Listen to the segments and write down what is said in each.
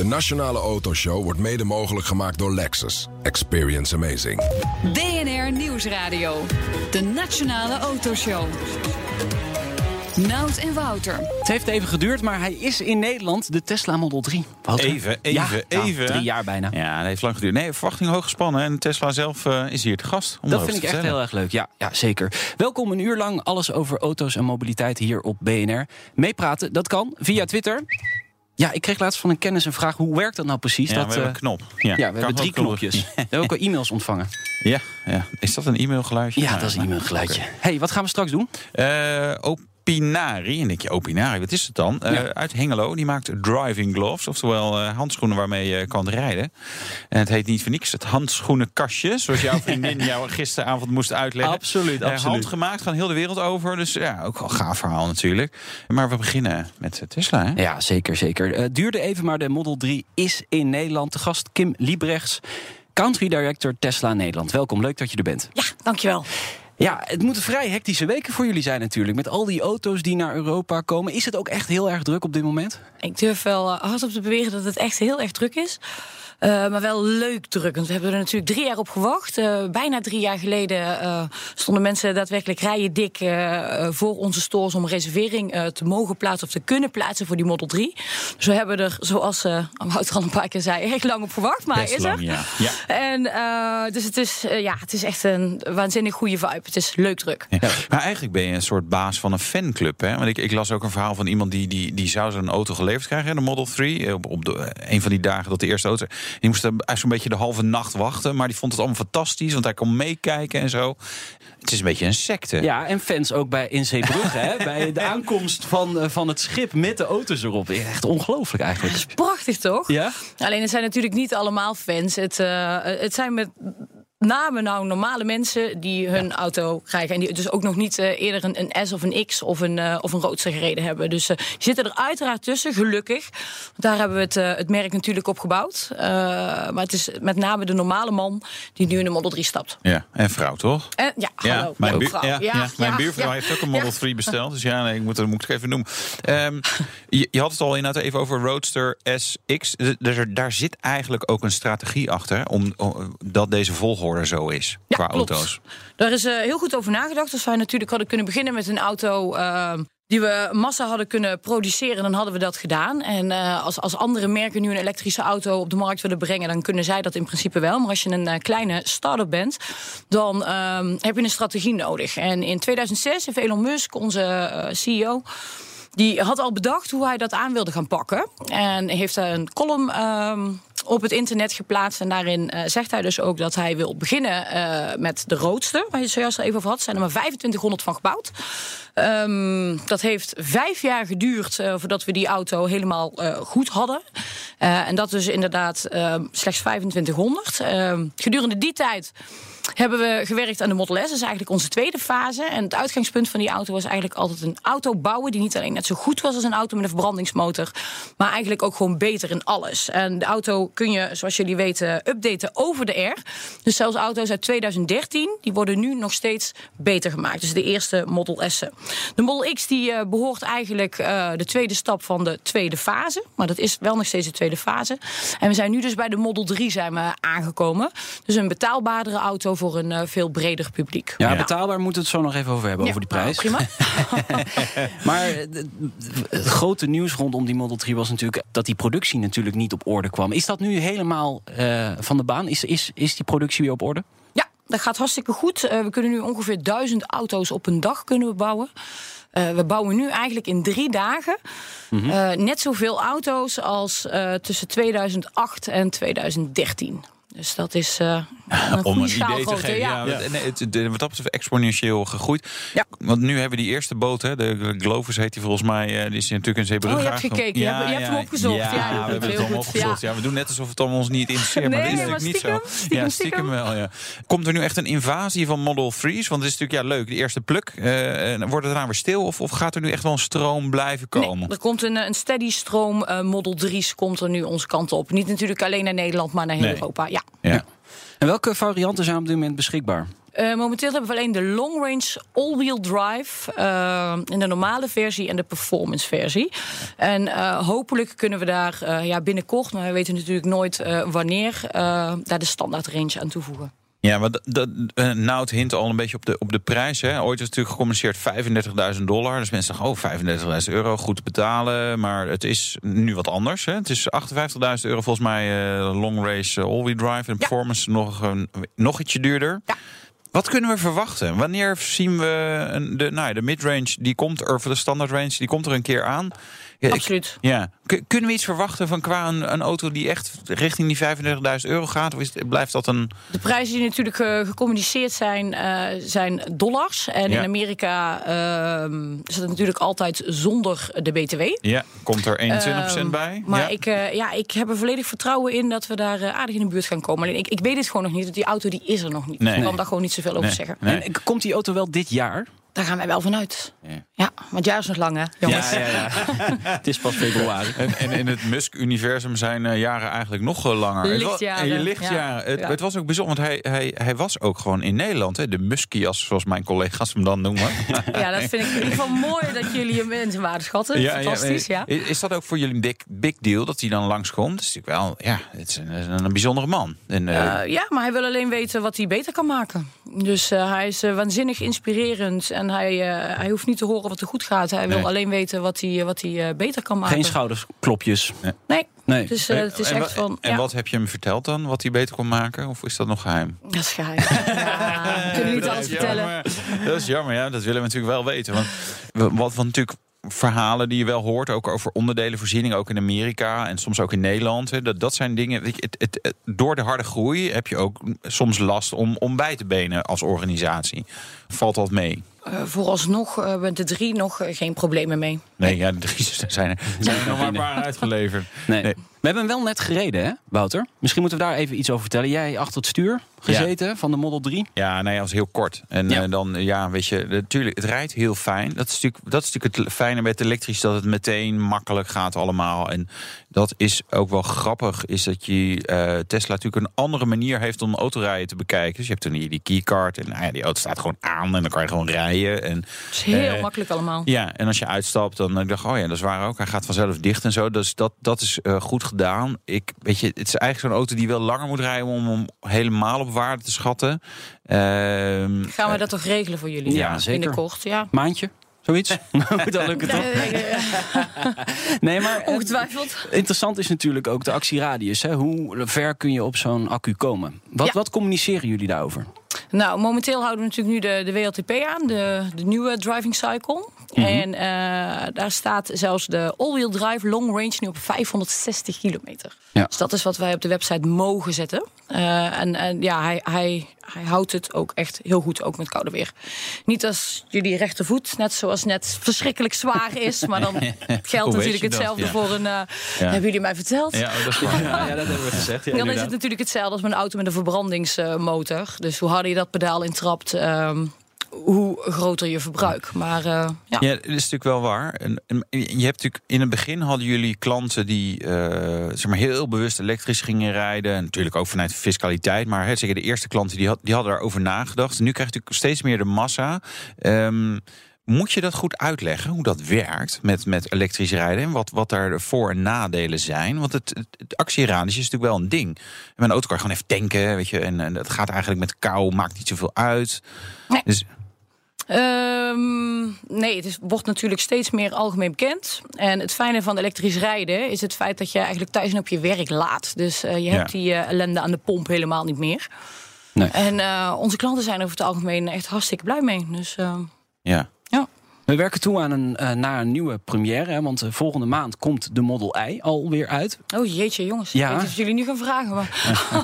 De Nationale Autoshow wordt mede mogelijk gemaakt door Lexus. Experience amazing. BNR Nieuwsradio. De Nationale Autoshow. Nout en Wouter. Het heeft even geduurd, maar hij is in Nederland. De Tesla Model 3. Wouter? Even, even, Ja, even. drie jaar bijna. Ja, dat heeft lang geduurd. Nee, verwachting hoog gespannen. En Tesla zelf eh, is hier te gast. om Dat vind ik echt heel erg leuk. Ja, ja, zeker. Welkom een uur lang. Alles over auto's en mobiliteit hier op BNR. Meepraten, dat kan via Twitter. Ja, ik kreeg laatst van een kennis een vraag. Hoe werkt dat nou precies? Ja, dat, we hebben eh, een knop. ja, we Kan hebben drie knopjes. We hebben ook al e-mails ontvangen. Ja, ja, is dat een e-mailgeluidje? Ja, dat is een e-mailgeluidje. oké. hey, wat gaan we straks doen? Eh, Opinari, en dan denk je Opinari, wat is het dan? Eh. Uit Hengelo, die maakt driving gloves, oftewel eh, handschoenen waarmee je kan rijden. En het heet niet voor niks het handschoenenkastje, zoals jouw vriendin jou gisteravond moest uitleggen. Absoluut, Eh, absoluut. handgemaakt van heel de wereld over, dus ja, ook wel een gaaf verhaal natuurlijk. Maar we beginnen met Tesla, hè? Ja, zeker, zeker. Het duurde even, maar de Model 3 is in Nederland. De gast Kim Liebrechts, Country Director Tesla Nederland. Welkom, leuk dat je er bent. Ja, dankjewel. Ja, het moeten vrij hectische weken voor jullie zijn natuurlijk. Met al die auto's die naar Europa komen. Is het ook echt heel erg druk op dit moment? Ik durf wel eh, hardop te beweren dat het echt heel erg druk is. Eh, maar wel leuk druk. Want we hebben er natuurlijk drie jaar op gewacht. Eh, bijna drie jaar geleden eh, stonden mensen daadwerkelijk rijen dik voor onze stores om reservering te mogen plaatsen of te kunnen plaatsen voor die Model 3. Dus we hebben er, zoals Wouter al een paar keer zei, erg lang op gewacht. Maar Best is er. ja. ja. En dus het is, ja, het is echt een waanzinnig goede vibe. Het is leuk druk. Ja. Maar eigenlijk ben je een soort baas van een fanclub. Hè? Want ik, ik las ook een verhaal van iemand die, die, die zou zo'n auto geleverd krijgen, de Model 3. eh, Op, op de, een van die dagen dat de eerste auto. Die moest er eigenlijk zo'n beetje de halve nacht wachten. Maar die vond het allemaal fantastisch, want hij kon meekijken en zo. Het is een beetje een secte. Ja, en fans ook bij in Zeebrugge. hè, bij de aankomst van, eh, van het schip met de auto's erop. Echt ongelooflijk eigenlijk. Prachtig toch? Ja? Alleen het zijn natuurlijk niet allemaal fans. Het, eh, het zijn met name nou normale mensen die hun auto krijgen. En die dus ook nog niet eh, eerder een, een S of een X of een, eh, of een Roadster gereden hebben. Dus die zitten er uiteraard tussen, gelukkig. Daar hebben we het, het merk natuurlijk op gebouwd. Maar het is met name de normale man die nu in de Model 3 stapt. Ja, en vrouw toch? En, ja, hallo, mijn, ook buur- vrouw. ja, ja, mijn ja, buurvrouw ja. heeft ook een Model 3 besteld. Dus ja, nee, ik moet, dat moet ik even noemen. Ehm, je, je had het al inderdaad even over Roadster SX. Dus er, daar zit eigenlijk ook een strategie achter... Om, om- dat deze volgorde zo is Ja, qua klopt. auto's. Daar is eh, heel goed over nagedacht. Als wij natuurlijk hadden kunnen beginnen met een auto. eh, die we massa hadden kunnen produceren, dan hadden we dat gedaan. En eh, als, als andere merken nu een elektrische auto op de markt willen brengen, dan kunnen zij dat in principe wel. Maar als je een eh, kleine start-up bent, dan ehm, heb je een strategie nodig. En in 2006 heeft Elon Musk, onze CEO. Die had al bedacht hoe hij dat aan wilde gaan pakken. En heeft een column ehm, op het internet geplaatst. En daarin eh, zegt hij dus ook dat hij wil beginnen eh, met de roodste. Waar je het zojuist al even over had. Zijn er maar 2500 van gebouwd. Ehm, dat heeft vijf jaar geduurd eh, voordat we die auto helemaal goed hadden. En dat dus inderdaad ehm, slechts 2500. Ehm, gedurende die tijd hebben we gewerkt aan de Model S. Dat is eigenlijk onze tweede fase. En het uitgangspunt van die auto was eigenlijk altijd een auto bouwen... die niet alleen net zo goed was als een auto met een verbrandingsmotor... maar eigenlijk ook gewoon beter in alles. En de auto kun je, zoals jullie weten, updaten over de air. Dus zelfs auto's uit 2013, die worden nu nog steeds beter gemaakt. Dus de eerste Model S'en. De Model X die, eh, behoort eigenlijk eh, de tweede stap van de tweede fase. Maar dat is wel nog steeds de tweede fase. En we zijn nu dus bij de Model 3 zijn we aangekomen. Dus een betaalbaardere auto voor een eh, veel breder publiek. Ja, betaalbaar moeten we het zo nog even over hebben, Ja, over die prijs. nou, prima. Maar eh, het grote nieuws rondom die Model 3 was natuurlijk dat die productie natuurlijk niet op orde kwam. Is dat nu helemaal eh, van de baan? Is, is, is die productie weer op orde? Ja, dat gaat hartstikke goed. Eh, we kunnen nu ongeveer duizend auto's op een dag kunnen we bouwen. Eh, we bouwen nu eigenlijk in drie dagen eh, net zoveel auto's als eh, tussen 2008 en 2013. Dus dat is eh een Om een idee te geven. Ja. Ja, nee, het, het- wat dat betreft exponentieel gegroeid. Ja. Want nu hebben we die eerste boot, hè, de Glovers heet die volgens mij, eh, die is natuurlijk in Zeebrugge. Oh, je hebt gekeken. Je hebt- je hebt hem opgezocht. Ja, Ja, we hebben het allemaal opgezocht. Ja. we doen net alsof het allemaal ons niet interesseert, maar Nee, dat is maar natuurlijk niet zo. stiekem, ja, stiekem, stiekem wel, ja. Komt er nu echt een invasie van Model 3's? Want het is natuurlijk ja, leuk, de eerste pluk. Eh, wordt het daarna weer stil of, of gaat er nu echt wel een stroom blijven komen? Nee, er komt een, een steady stroom eh, Model 3's komt er nu onze kant op. Niet natuurlijk alleen naar Nederland, maar naar heel Nee. Europa. Ja. Ja. En welke varianten zijn op dit moment beschikbaar? Eh, Eh, momenteel hebben we alleen de long range all-wheel drive uh, in de normale versie en de performance versie. En uh, hopelijk kunnen we daar ja, binnenkort, maar we weten natuurlijk nooit wanneer, daar de standaard range aan toevoegen. Ja, maar dat, uh, Nout hint al een beetje op de, op de prijs. Hè. Ooit is het natuurlijk gecommuniceerd 35.000 dollar. Dus mensen zeggen, oh, 35.000 euro, goed te betalen. Maar het is nu wat anders. Hè. Het is 58.000 euro volgens mij uh, long race uh, all-wheel drive. En performance nog, nog ietsje duurder. Ja. Wat kunnen we verwachten? Wanneer zien we een, de, nou, de mid-range, die komt er voor de standaard range, die komt er een keer aan. Ja, Absoluut. ja. Kunnen we iets verwachten van qua een, een auto die echt richting die 35.000 euro gaat? Of is, blijft dat een. De prijzen die natuurlijk uh, gecommuniceerd zijn, uh, zijn dollars. En ja. in Amerika uh, is het natuurlijk altijd zonder de BTW. Ja, komt er 21% bij. Maar ja. Ik, uh, ja, ik heb er volledig vertrouwen in dat we daar aardig in de buurt gaan komen. Alleen ik, ik weet het gewoon nog niet. Die auto die is er nog niet. Nee. Ik kan daar gewoon niet zoveel over zeggen. Nee. En komt die auto wel dit jaar? Daar gaan wij wel vanuit. Ja, ja want is nog lang, hè, jongens. Ja, ja, ja. het is pas februari. En, en in het Musk-universum zijn uh, jaren eigenlijk nog langer. Lichtjaren. Het, lichtjaren. Het, het, was ook bijzonder, want hij, hij, hij was ook gewoon in Nederland. Hè, de Muskias, zoals mijn collega's hem dan noemen. ja, dat vind ik in ieder geval mooi dat jullie hem in zijn waarde schatten. Fantastisch, ja. Is dat ook voor jullie een big, big deal, dat hij dan langskomt? Dat is natuurlijk wel, ja, het is een, een bijzondere man. En, uh, ja, maar hij wil alleen weten wat hij beter kan maken. Dus hij is waanzinnig inspirerend en hij, uh, hij hoeft niet te horen wat er goed gaat. Hij wil alleen weten wat hij, wat hij uh, beter kan maken. Geen schoudersklopjes. Nee. nee. nee. Dus uh, het is en, echt van. En ja. wat heb je hem verteld dan? Wat hij beter kon maken? Of is dat nog geheim? Dat is geheim. ja, we kunnen niet alles vertellen. Jammer. Dat is jammer, ja. Dat willen we natuurlijk wel weten. Want wat, wat natuurlijk verhalen die je wel hoort, ook over onderdelenvoorziening, ook in Amerika en soms ook in Nederland. Hè, dat, dat zijn dingen. Weet je, het, het, het, door de harde groei heb je ook soms last om, om bij te benen als organisatie. Valt dat mee? Uh, vooralsnog uh, de drie nog uh, geen problemen mee. Nee, ja, de drie zijn er, zijn er nog maar een paar uitgeleverd. Nee. nee. We hebben hem wel net gereden, hè, Wouter? Misschien moeten we daar even iets over vertellen. Jij achter het stuur gezeten ja. van de Model 3? Ja, nee, dat was heel kort. En ja. Uh, dan, ja, weet je, natuurlijk, het rijdt heel fijn. Dat is natuurlijk, dat is natuurlijk het fijne met elektrisch, dat het meteen makkelijk gaat allemaal. En dat is ook wel grappig, is dat je uh, Tesla natuurlijk een andere manier heeft om autorijden te bekijken. Dus je hebt toen die keycard en nou ja, die auto staat gewoon aan en dan kan je gewoon rijden. En, het is heel uh, makkelijk allemaal. Ja, en als je uitstapt, dan dacht ik, oh ja, dat is waar ook. Hij gaat vanzelf dicht en zo. Dus dat, dat is uh, goed gedaan. Ik, weet je, het is eigenlijk zo'n auto die wel langer moet rijden om hem helemaal op waarde te schatten. Uh, Gaan we dat toch regelen voor jullie? Ja, zeker. Binnenkort, ja. Maandje? Zoiets? dat lukt het toch? nee, maar ongetwijfeld. Interessant is natuurlijk ook de actieradius. Hè? Hoe ver kun je op zo'n accu komen? Wat, ja. wat communiceren jullie daarover? Nou, momenteel houden we natuurlijk nu de, de WLTP aan, de, de nieuwe driving cycle. Mm -hmm. En uh, daar staat zelfs de all-wheel drive long range nu op 560 kilometer. Ja. Dus dat is wat wij op de website mogen zetten. Uh, en, en ja, hij, hij, hij houdt het ook echt heel goed, ook met koude weer. Niet als jullie rechtervoet, net zoals net verschrikkelijk zwaar is. Maar dan geldt natuurlijk hetzelfde ja. voor een... Uh, ja. Hebben jullie mij verteld? Ja, dat, is ja, dat hebben we gezegd. dan inderdaad. is het natuurlijk hetzelfde als een auto met een verbrandingsmotor. Dus hoe harder je dat pedaal intrapt... Um, hoe groter je verbruik. Maar uh, ja. ja, dat is natuurlijk wel waar. En, en, je hebt natuurlijk in het begin hadden jullie klanten die uh, zeg maar heel bewust elektrisch gingen rijden. En natuurlijk ook vanuit fiscaliteit. Maar hè, zeker de eerste klanten die, had, die hadden daarover nagedacht. En nu krijg je natuurlijk steeds meer de massa. Um, moet je dat goed uitleggen, hoe dat werkt met, met elektrisch rijden... en wat, wat daar de voor- en nadelen zijn? Want het, het, het actieradius is natuurlijk wel een ding. En mijn auto kan gewoon even tanken, weet je... en, en het gaat eigenlijk met kou, maakt niet zoveel uit. Nee. Dus, Um, nee, het is, wordt natuurlijk steeds meer algemeen bekend. En het fijne van elektrisch rijden is het feit dat je eigenlijk thuis en op je werk laat. Dus uh, je ja. hebt die uh, ellende aan de pomp helemaal niet meer. Nee. En uh, onze klanten zijn er over het algemeen echt hartstikke blij mee. Dus, ja. We werken toe aan een, uh, naar een nieuwe première. Hè, want uh, volgende maand komt de Model I alweer uit. Oh jeetje, jongens. Ja. Ik weet niet of jullie nu gaan vragen. Maar...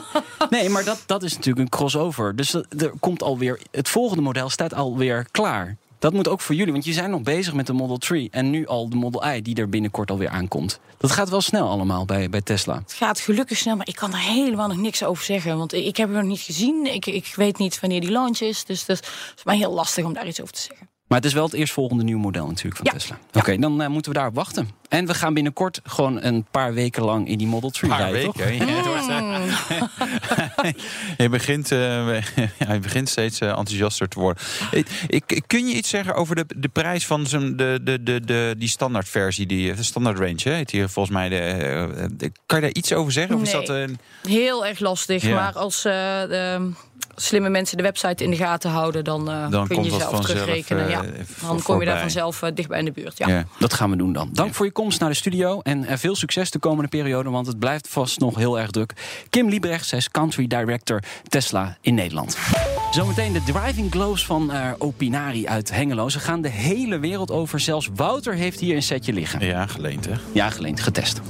nee, maar dat, dat is natuurlijk een crossover. Dus er komt alweer. Het volgende model staat alweer klaar. Dat moet ook voor jullie, want je zijn nog bezig met de Model 3 en nu al de Model I die er binnenkort alweer aankomt. Dat gaat wel snel allemaal bij, bij Tesla. Het gaat gelukkig snel, maar ik kan er helemaal nog niks over zeggen. Want ik heb hem nog niet gezien. Ik, ik weet niet wanneer die launch is. Dus dat is mij heel lastig om daar iets over te zeggen. Maar het is wel het eerstvolgende nieuwe model natuurlijk van Ja. Tesla. Oké, dan eh, moeten we daarop wachten. En we gaan binnenkort gewoon een paar weken lang in die Model 3 Een paar rijden, toch? weken. Ja, het wordt, eh, je, begint, eh, ja, je begint steeds eh, enthousiaster te worden. Ik, ik- kun je iets zeggen over de, de prijs van zo'n, de, de, de, de, die standaardversie, die, de standaard range? Hè? Heet hier volgens mij de, de- kan je daar iets over zeggen? Of is dat een, Heel erg lastig. Ja. Maar als eh, de slimme mensen de website in de gaten houden, dan, eh, Dan kun je zelf terugrekenen. eh, ja. even Dan kom je daar vanzelf eh, dichtbij in de buurt. Ja. ja. Dat gaan we doen dan. Dank voor je komst naar de studio en eh, veel succes de komende periode, want het blijft vast nog heel erg druk. Kim Liebrecht, zij is Country Director Tesla in Nederland. Zometeen de driving gloves van eh, Opinari uit Hengelo. Ze gaan de hele wereld over. Zelfs Wouter heeft hier een setje liggen. ja, geleend hè? Ja, geleend, getest.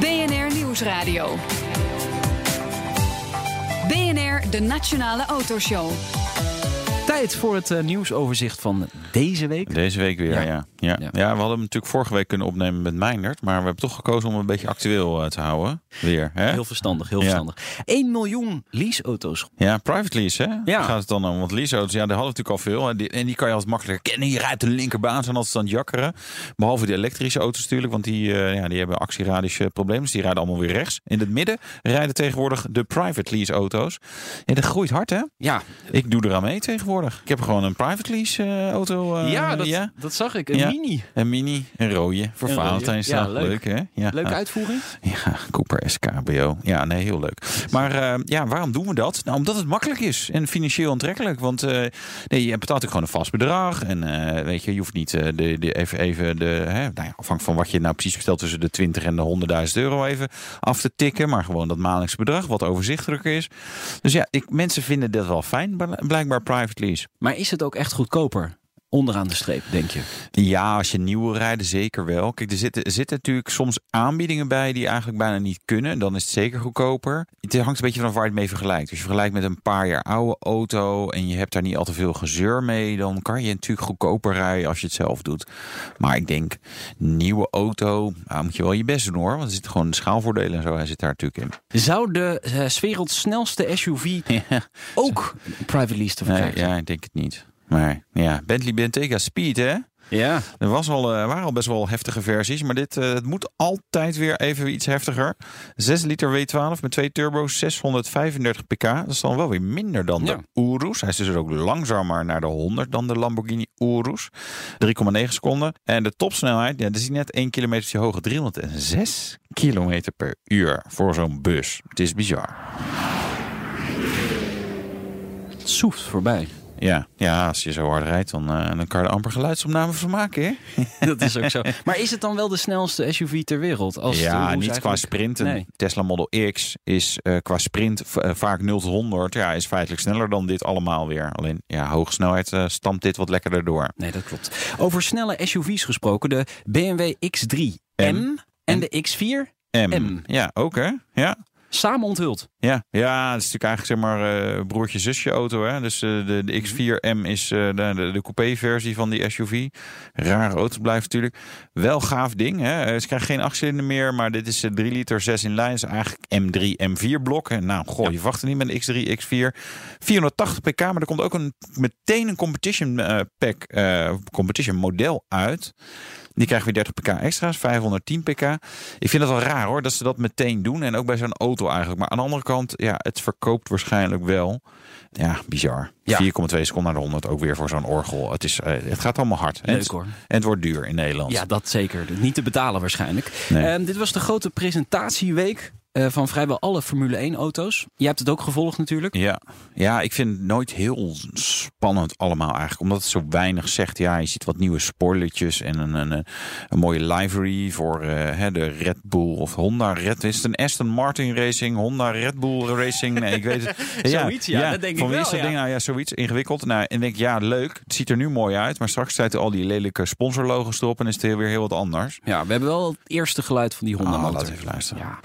BNR Nieuwsradio. BNR, de Nationale Autoshow. Tijd voor het eh, nieuwsoverzicht van deze week. Deze week weer, Ja. ja. Ja. Ja. We hadden hem natuurlijk vorige week kunnen opnemen met Meindert. Maar we hebben toch gekozen om hem een beetje actueel eh, te houden. Weer, hè? Heel verstandig, heel verstandig. 1 miljoen leaseauto's. Ja, private lease, hè? Ja. Gaat het dan om. Want leaseauto's, ja, daar hadden we natuurlijk al veel. En die, en die kan je als makkelijker kennen. Je rijdt de linkerbaan, zijn altijd aan het jakkeren. Behalve die elektrische auto's natuurlijk. Want die, eh, ja, die hebben actieradiusje problemen. Dus die rijden allemaal weer rechts. In het midden rijden tegenwoordig de private lease auto's. Ja, dat groeit hard, hè? Ja, Ik doe eraan mee tegenwoordig. Ik heb gewoon een private lease eh, auto. eh, ja, dat, ja. dat zag ik. Een Ja. mini. Een mini, een rode voor. Valentijnsdag. Ja, leuk. leuk. hè? Ja. Leuke uitvoering. Ja, Cooper SKBO. Ja, nee, heel leuk. Maar eh, ja, waarom doen we dat? Nou, omdat het makkelijk is en financieel aantrekkelijk. Want nee, je betaalt natuurlijk gewoon een vast bedrag. En weet je, je hoeft niet de, de, even, even de, hè, nou ja, afhankelijk van wat je nou precies bestelt tussen de 20 en de 100.000 euro even af te tikken. Maar gewoon dat maandelijkse bedrag, wat overzichtelijker is. Dus ja, ik, mensen vinden dat wel fijn, blijkbaar private Maar is het ook echt goedkoper? Onderaan de streep, denk je? Ja, als je nieuwe rijden, zeker wel. Kijk, er zitten, er zitten natuurlijk soms aanbiedingen bij die eigenlijk bijna niet kunnen. Dan is het zeker goedkoper. Het hangt een beetje van waar je het mee vergelijkt. Als je vergelijkt met een paar jaar oude auto en je hebt daar niet al te veel gezeur mee, dan kan je natuurlijk goedkoper rijden als je het zelf doet. Maar ik denk, nieuwe auto, nou, moet je wel je best doen hoor. Want er zitten gewoon schaalvoordelen en zo. Hij zit daar natuurlijk in. Zou de 's werelds snelste SUV Ja, ook private lease te nee, verkrijgen zijn? ja, ik denk het niet. Maar ja, Bentley Bentayga Speed hè. Ja. Er was al, eh, waren al best wel heftige versies, maar dit eh, het moet altijd weer even iets heftiger. 6 liter W12 met twee turbo's, 635 pk. Dat is dan wel weer minder dan Ja. de Urus. Hij is dus ook langzamer naar de 100 dan de Lamborghini Urus. 3,9 seconden. En de topsnelheid, ja, dat is net 1 kilometer hoger. 306 kilometer per uur voor zo'n bus. Het is bizar. Het soeft voorbij. Ja, ja als je zo hard rijdt, dan, eh, dan kan je er amper geluidsopname van maken, hè? Dat is ook zo. Maar is het dan wel de snelste SUV ter wereld? Als ja, niet qua eigenlijk- sprint. Een Nee. Tesla Model X is eh, qua sprint eh, vaak 0 tot 100. Ja, is feitelijk sneller dan dit allemaal weer. Alleen, ja, hoge snelheid stamt dit wat lekkerder door. Nee, dat klopt. Over snelle SUV's gesproken. De BMW X3 M en de X4 M. M. Ja, ook hè? Ja. Samen onthuld. Ja, ja, het is natuurlijk eigenlijk zeg maar eh, broertje-zusje auto. Hè? Dus eh, de, de X4M is eh, de, de, coupé-versie van die SUV. Rare auto blijft natuurlijk. Wel gaaf ding. Hè? Ze krijgen geen achtcilinder meer, maar dit is eh, 3 liter 6 in lijn. is eigenlijk M3, M4 blok. En nou, goh, je verwacht het niet met een X3, X4. 480 pk, maar er komt ook een, meteen een competition pack, competition model uit. Die krijgen weer 30 pk extra's, 510 pk. Ik vind het wel raar hoor, dat ze dat meteen doen. En ook bij zo'n auto eigenlijk. Maar aan de andere kant, ja, het verkoopt waarschijnlijk wel. Ja, bizar. Ja. 4,2 seconden naar de 100, ook weer voor zo'n orgel. Het, is, eh, het gaat allemaal hard. En Leuk het, hoor. en het wordt duur in Nederland. Ja, dat zeker. Niet te betalen waarschijnlijk. Nee. Ehm, dit was de grote presentatieweek eh, van vrijwel alle Formule 1 auto's. Je hebt het ook gevolgd natuurlijk. Ja. ja, ik vind het nooit heel spannend allemaal eigenlijk. Omdat het zo weinig zegt. Ja, je ziet wat nieuwe spoilertjes en een, een, een mooie livery voor eh, hè, de Red Bull of Honda Red. Is het een Aston Martin Racing, Honda Red Bull Racing? Nee, ik weet het. Zoiets, ja, dat denk van ik wie is wel, dat ja. ding? Nou ja, zoiets ingewikkeld. Nou, en denk ik, ja, leuk. Het ziet er nu mooi uit. Maar straks er al die lelijke sponsorlogos erop en is het weer heel wat anders. Ja, we hebben wel het eerste geluid van die Honda Ah, motor. laten we even luisteren. Ja.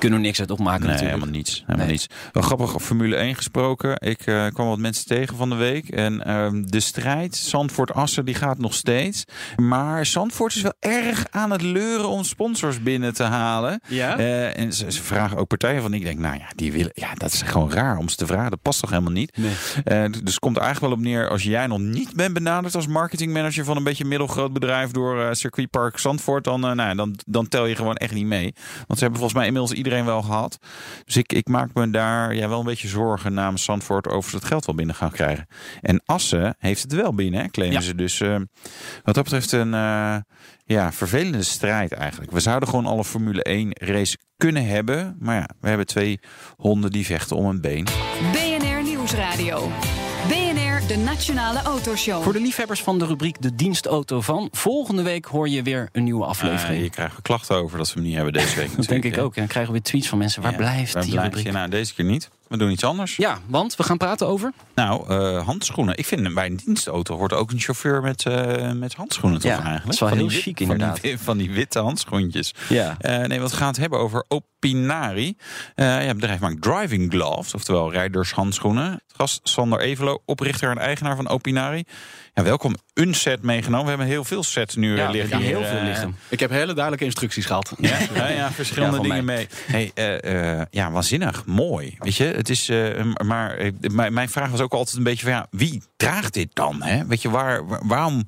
Kunnen we niks uit opmaken Nee, natuurlijk. helemaal niets. Helemaal Nee. niets. Wel grappig, op Formule 1 gesproken. Ik eh, kwam wat mensen tegen van de week. En ehm, de strijd, Zandvoort-Assen, die gaat nog steeds. Maar Zandvoort is wel erg aan het leuren om sponsors binnen te halen. Ja? Eh, en ze, ze vragen ook partijen van. Ik denk, nou ja, die willen. Ja, dat is gewoon raar om ze te vragen. Dat past toch helemaal niet. Nee. Eh, dus het komt er eigenlijk wel op neer. Als jij nog niet bent benaderd als marketingmanager van een beetje middelgroot bedrijf door eh, circuitpark Zandvoort, dan, eh, nou, ja, dan, dan tel je gewoon echt niet mee. Want ze hebben volgens mij inmiddels iedereen wel gehad. Dus ik, ik maak me daar ja, wel een beetje zorgen namens Zandvoort over ze het geld wel binnen gaan krijgen. En Assen heeft het wel binnen, hè, claimen Ja. ze. Dus eh, wat dat betreft een eh, ja, vervelende strijd eigenlijk. We zouden gewoon alle Formule 1 race kunnen hebben. Maar ja, we hebben twee honden die vechten om een been. BNR Nieuwsradio. BNR, de Nationale Autoshow. Voor de liefhebbers van de rubriek De Dienstauto van... volgende week hoor je weer een nieuwe aflevering. Uh, je krijgt er klachten over dat we hem niet hebben deze week. dat denk ik ook. En dan krijgen we weer tweets van mensen. Waar Ja, blijft waar die rubriek? je? Nou, deze keer niet. We doen iets anders. Ja, want we gaan praten over... Nou, eh, handschoenen. Ik vind bij een dienstauto hoort ook een chauffeur met, eh, met handschoenen toch Ja, eigenlijk? dat is wel Van heel die chic, van die inderdaad. Van die, witte handschoentjes. Ja. Eh, nee, wat we gaan het hebben over Opinari. Eh ja, het bedrijf maakt driving gloves, oftewel rijdershandschoenen. Gast Sander Evelo, oprichter en eigenaar van Opinari. Ja, welkom. Een set meegenomen. We hebben heel veel sets nu Ja, eh, liggen. hebben heel veel eh, liggen. Ik heb hele duidelijke instructies gehad. ja, ja, ja, verschillende Ja, dingen mee. Hey, eh, eh, ja, waanzinnig. Mooi. Weet je, het is. eh, maar mijn vraag was ook altijd een beetje van ja, wie draagt dit dan? Hè? Weet je, waar- waarom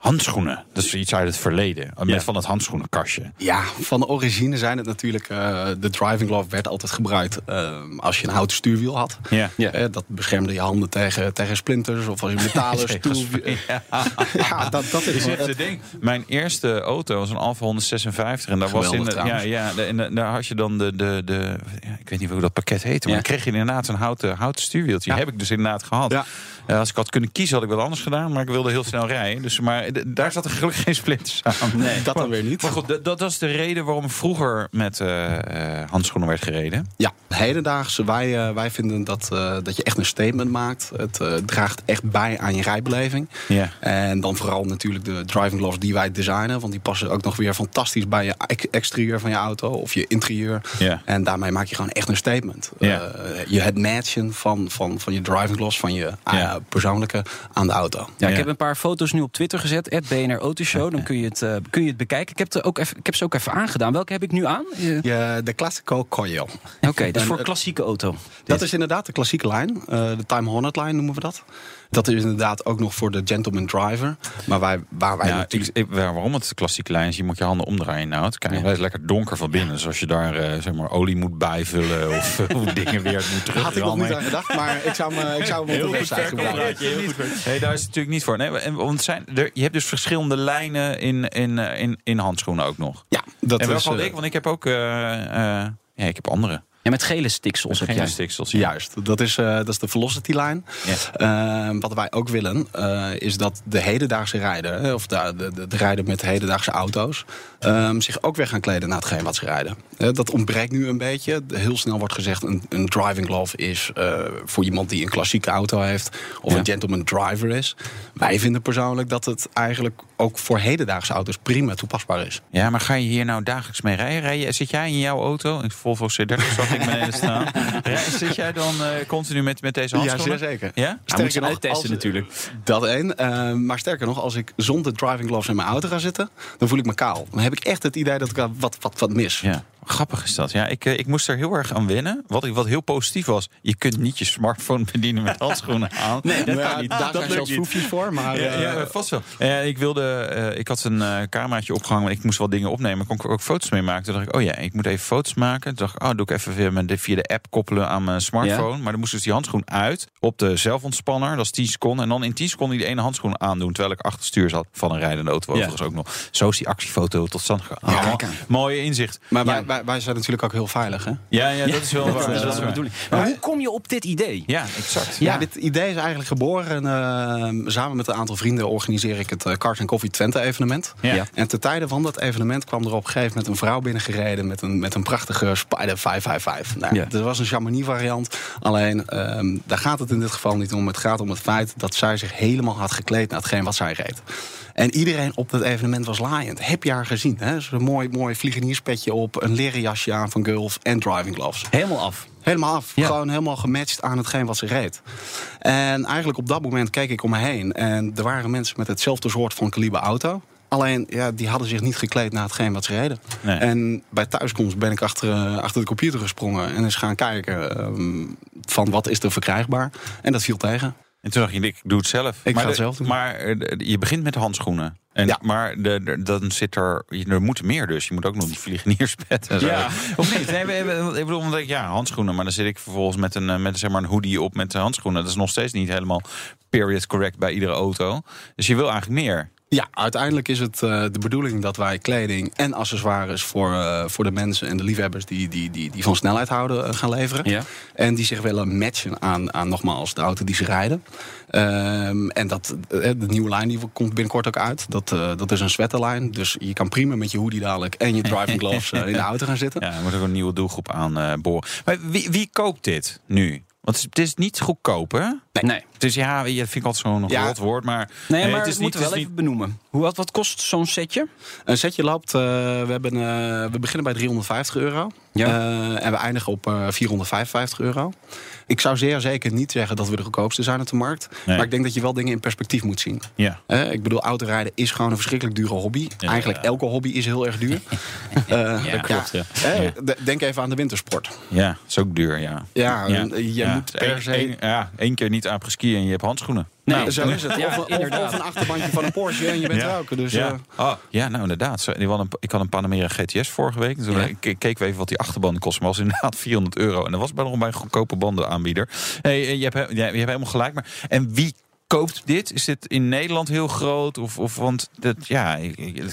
handschoenen? Dat is iets uit het verleden. Met van het handschoenenkastje. Ja, van de origine zijn het natuurlijk... eh, de driving glove werd altijd gebruikt eh, als je een houten stuurwiel had. Ja. Ja. Eh, dat beschermde je handen tegen, tegen splinters of als je metalen stoel... Ja. Ja, dat, dat is het ding. Mijn eerste auto was een Alfa 156 en daar was in de, ja, ja, de- en de- daar had je dan de, de, de ja, ik weet niet hoe dat pakket heette, maar Ja. dan kreeg je inderdaad een houten, houten stuurwieltje. Ja. Heb ik dus inderdaad gehad. Eh, als ik had kunnen kiezen, had ik wat anders gedaan, maar ik wilde heel snel rijden. Dus, maar daar zat er gelukkig geen splinters aan. Nee. dat dan weer niet. Maar goed, dat, was de reden waarom vroeger met eh, eh, handschoenen werd gereden. Ja, hedendaags. Wij, wij vinden dat, dat je echt een statement maakt. Het draagt echt bij aan je rijbeleving. Ja. En dan vooral natuurlijk de driving gloves die wij designen. Want die passen ook nog weer fantastisch bij je ex- exterieur van je auto of je interieur. Ja. En daarmee maak je gewoon echt een statement. Ja. Je het matchen van, van, van je driving gloves, van je Ja. Persoonlijke aan de auto. Ja, ik Ja. heb een paar foto's nu op Twitter gezet. Het BNR Autoshow. Dan kun je het, eh, kun je het bekijken. Ik heb, er ook even, ik heb ze ook even aangedaan. Welke heb ik nu aan? Je, de Classico Coil. Oké, dat is voor eh, klassieke auto. Dat is inderdaad de klassieke lijn. eh, de Time Honored lijn noemen we dat. Dat is inderdaad ook nog voor de gentleman driver. Maar wij, waar wij Ja, natuurlijk... ik, waarom het klassieke lijn is, je moet je handen omdraaien. Nou, het hij is lekker donker van binnen. Dus als je daar eh, zeg maar, olie moet bijvullen of eh, dingen weer moet terug. Had ik nog niet aan gedacht, maar ik zou, me, ik zou hem op de website gebruiken. Nee, daar is het natuurlijk niet voor. Nee, en- want zijn, er, je hebt dus verschillende lijnen in, in, eh, in, in handschoenen ook nog. Ja, dat en welke is had ik? Want ik heb ook eh, eh, ja, ik heb andere. Ja, met gele stiksels heb jij. stiksels. Juist, dat is, eh, dat is de Velocity-lijn. Ja. wat wij ook willen, eh, is dat de hedendaagse rijder, of de, de, de, de rijder met hedendaagse auto's, ehm, zich ook weer gaan kleden naar hetgeen wat ze rijden. Eh, dat ontbreekt nu een beetje. Heel snel wordt gezegd, een, een driving glove is eh, voor iemand die een klassieke auto heeft, of Ja. een gentleman driver is. Wij vinden persoonlijk dat het eigenlijk ook voor hedendaagse auto's prima toepasbaar is. Ja, maar ga je hier nou dagelijks mee rijden? Rij je, zit jij in jouw auto, in Volvo C30 zag ik beneden staan. Rij- zit jij dan eh, continu met, met deze handschoenen? Ja, zeker. Ja? Sterker nog, uittesten als- natuurlijk. Dat één. Eh, maar sterker nog, als ik zonder driving gloves in mijn auto ga zitten, dan voel ik me kaal. Dan heb ik echt het idee dat ik wat, wat, wat mis. Ja, grappig is dat. Ja, ik, eh, ik moest er heel erg aan wennen. Wat, wat heel positief was, je kunt niet je smartphone bedienen met handschoenen aan. Nee, dat kan niet. Daar zijn zelfs voor. Maar, Ja, eh, ja, vast wel. Eh, ik, wilde, eh, ik had een eh cameraatje opgehangen, maar ik moest wel dingen opnemen. Kon ik ook foto's mee maken. Toen dacht ik, oh ja, ik moet even foto's maken. Toen dacht ik, oh, doe ik even via, mijn, via de app koppelen aan mijn smartphone. Maar dan moest dus die handschoen uit op de zelfontspanner. Dat is 10 seconden. En dan in 10 seconden die ene handschoen aandoen. Terwijl ik achter stuur zat van een rijdende auto. Ja. Overigens ook nog. Zo is die actiefoto tot stand gekomen. Oh, mooie inzicht. maar Ja. Wij, wij zijn natuurlijk ook heel veilig. Hè? Ja, ja, dat is wel waar. Dat is wel de bedoeling. Maar hoe kom je op dit idee? Ja, exact. Ja, dit idee is eigenlijk geboren. eh, samen met een aantal vrienden organiseer ik het eh, Cars Coffee Twente evenement. Ja. Ja. En ten tijde van dat evenement kwam er op een gegeven moment een vrouw binnengereden met een, met een prachtige Spider 555. Nou, Ja. Dat was een Chamonix variant. Alleen, ehm, daar gaat het in dit geval niet om. Het gaat om het feit dat zij zich helemaal had gekleed naar hetgeen wat zij reed. En iedereen op dat evenement was laaiend. Heb je haar gezien? Hè? Zo'n mooi, mooi vliegenierspetje op, een leren jasje aan van Gulf en driving gloves. Helemaal af. Helemaal af. Ja. Gewoon helemaal gematcht aan hetgeen wat ze reed. En eigenlijk op dat moment keek ik om me heen. En er waren mensen met hetzelfde soort van kaliber auto. Alleen, ja, die hadden zich niet gekleed naar hetgeen wat ze reden. Nee. En bij thuiskomst ben ik achter, eh, achter de computer gesprongen. En eens gaan kijken ehm, van wat is er verkrijgbaar. En dat viel tegen. En toen dacht je, ik doe het zelf. Ik maar ga het zelf doen. Maar eh, je begint met handschoenen. En, Ja. Maar de, de- dan zit er, je- er moet meer dus. Je moet ook nog die vliegenierspet en zo. Ja. Of niet? Nee, ik bedoel, omdat ik, ja, handschoenen. Maar dan zit ik vervolgens met een, eh, met zeg maar een hoodie op met handschoenen. Dat is nog steeds niet helemaal period correct bij iedere auto. Dus je wil eigenlijk meer. Ja, uiteindelijk is het eh, de bedoeling dat wij kleding en accessoires voor, eh, voor de mensen en de liefhebbers die, die, die, die van snelheid houden eh, gaan leveren. Ja. En die zich willen matchen aan, aan nogmaals de auto die ze rijden. Ehm, en dat, de nieuwe lijn die komt binnenkort ook uit. Dat, dat is een sweaterlijn. Dus je kan prima met je hoodie dadelijk en je driving gloves in de auto gaan zitten. Ja, er moet ook een nieuwe doelgroep aan boren. Maar wie, wie koopt dit nu? Want het is niet goedkoop, hè? Nee. Het is, ja, dat vind ik altijd zo'n Ja. rot woord. Maar, Nee, maar het is we moeten het wel is even benoemen. Hoe, wat, wat kost zo'n setje? Een setje loopt, eh, we, hebben, eh, we beginnen bij 350 euro. Ja. Eh, en we eindigen op eh 455 euro. Ik zou zeer zeker niet zeggen dat we de goedkoopste zijn op de markt. Nee. Maar ik denk dat je wel dingen in perspectief moet zien. Ja. Eh, ik bedoel, autorijden is gewoon een verschrikkelijk dure hobby. Ja. Eigenlijk elke hobby is heel erg duur. Eh, dat klopt, ja. eh, d- Denk even aan de wintersport. Ja, is ook duur, ja. Ja, je moet per se- ja, één keer niet aan skiën en je hebt handschoenen. Nee, Nou, zo is het. Ja, of, inderdaad. of een achterbandje van een Porsche en je bent ook. Dus, ja. eh, oh, ja, nou inderdaad. Zo, die had een, ik had een Panamera GTS vorige week. En toen Ja. ke- keken we even wat die achterbanden kosten. Maar was inderdaad 400 euro. En dat was bij nog bij een goedkope bandenaanbieder. Hey, eh, je, hebt, he- ja, je hebt helemaal gelijk. Maar, en wie koopt dit? Is dit in Nederland heel groot? Of, of want dat, ja,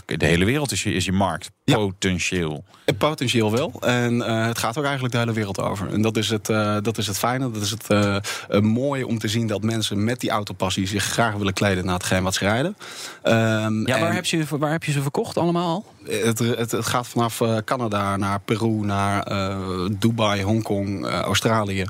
de hele wereld is je, is je markt. Ja. Potentieel. Potentieel wel. En eh, het gaat ook eigenlijk de hele wereld over. En dat is het, eh, dat is het fijne. Dat is het eh, eh, mooie om te zien dat mensen met die autopassie zich graag willen kleden naar hetgeen wat ze rijden. Ehm, Ja, waar en heb, je, waar heb je ze verkocht allemaal al? het, het, het gaat vanaf eh, Canada naar Peru, naar eh, Dubai, Hongkong, eh, Australië.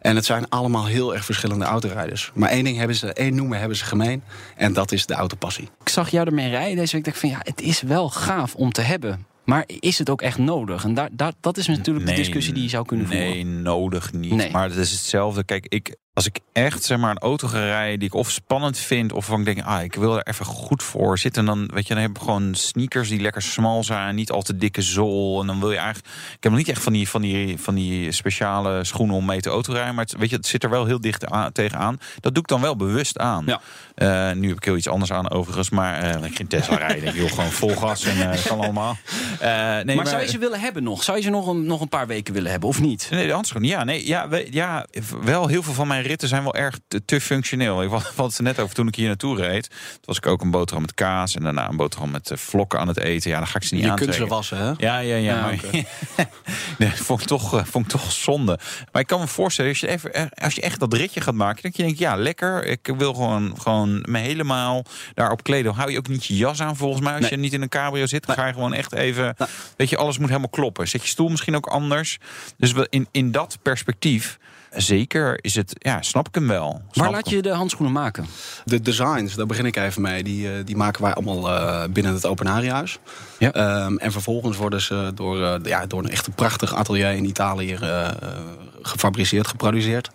En het zijn allemaal heel erg verschillende autorijders. Maar één ding hebben ze, één noemen hebben ze gemeen. En dat is de autopassie. Ik zag jou ermee rijden deze week. Ik dacht van ja, het is wel gaaf om te hebben. Maar is het ook echt nodig? En daar, daar, dat is natuurlijk de discussie die je zou kunnen nee, voeren. nodig niet. Nee. Maar het is hetzelfde. Kijk, ik, als ik echt zeg maar, een auto ga rijden die ik of spannend vind... of van ik denk, ah, ik wil er even goed voor zitten... dan, weet je, dan heb ik gewoon sneakers die lekker smal zijn... niet al te dikke zool. En dan wil je eigenlijk... Ik heb nog niet echt van die, van die, van die speciale schoenen om mee te autorijden... maar het, weet je, het zit er wel heel dicht aan, tegenaan. Dat doe ik dan wel bewust aan. Ja. Eh, nu heb ik heel iets anders aan overigens... maar eh, ik geen Tesla rijden. Ik wil gewoon vol gas en dat kan allemaal. Eh, nee, maar, zou je ze willen hebben nog? Zou je ze nog een, nog een paar weken willen hebben of niet? Nee, de handschoenen. Ja, nee, ja, we- ja, wel heel veel van mijn ritten zijn wel erg te, te functioneel. Ik had het net over toen ik hier naartoe reed. Toen was ik ook een boterham met kaas en daarna een boterham met eh, vlokken aan het eten. Ja, dan ga ik ze niet Je kunt ze wassen, hè? Ja, ja, ja. Ja, maar, oké. nee, vond ik, toch, eh, vond ik toch zonde. Maar ik kan me voorstellen, als je, even, eh, als je echt dat ritje gaat maken, dat je denkt, ja, lekker. Ik wil gewoon, gewoon me helemaal daarop kleden. Hou je ook niet je jas aan, volgens mij. Als Nee. je niet in een cabrio zit, dan ga je gewoon echt even. Weet je, alles moet helemaal kloppen. Zet je stoel misschien ook anders. Dus in, in dat perspectief, zeker is het, ja, snap ik hem wel. Waar laat je de handschoenen maken? De designs, daar begin ik even mee. Die, eh, die maken wij allemaal eh, binnen het Openariahuis. Ja. Ehm, en vervolgens worden ze door, eh, ja, door een echt een prachtig atelier in Italië eh, gefabriceerd, geproduceerd.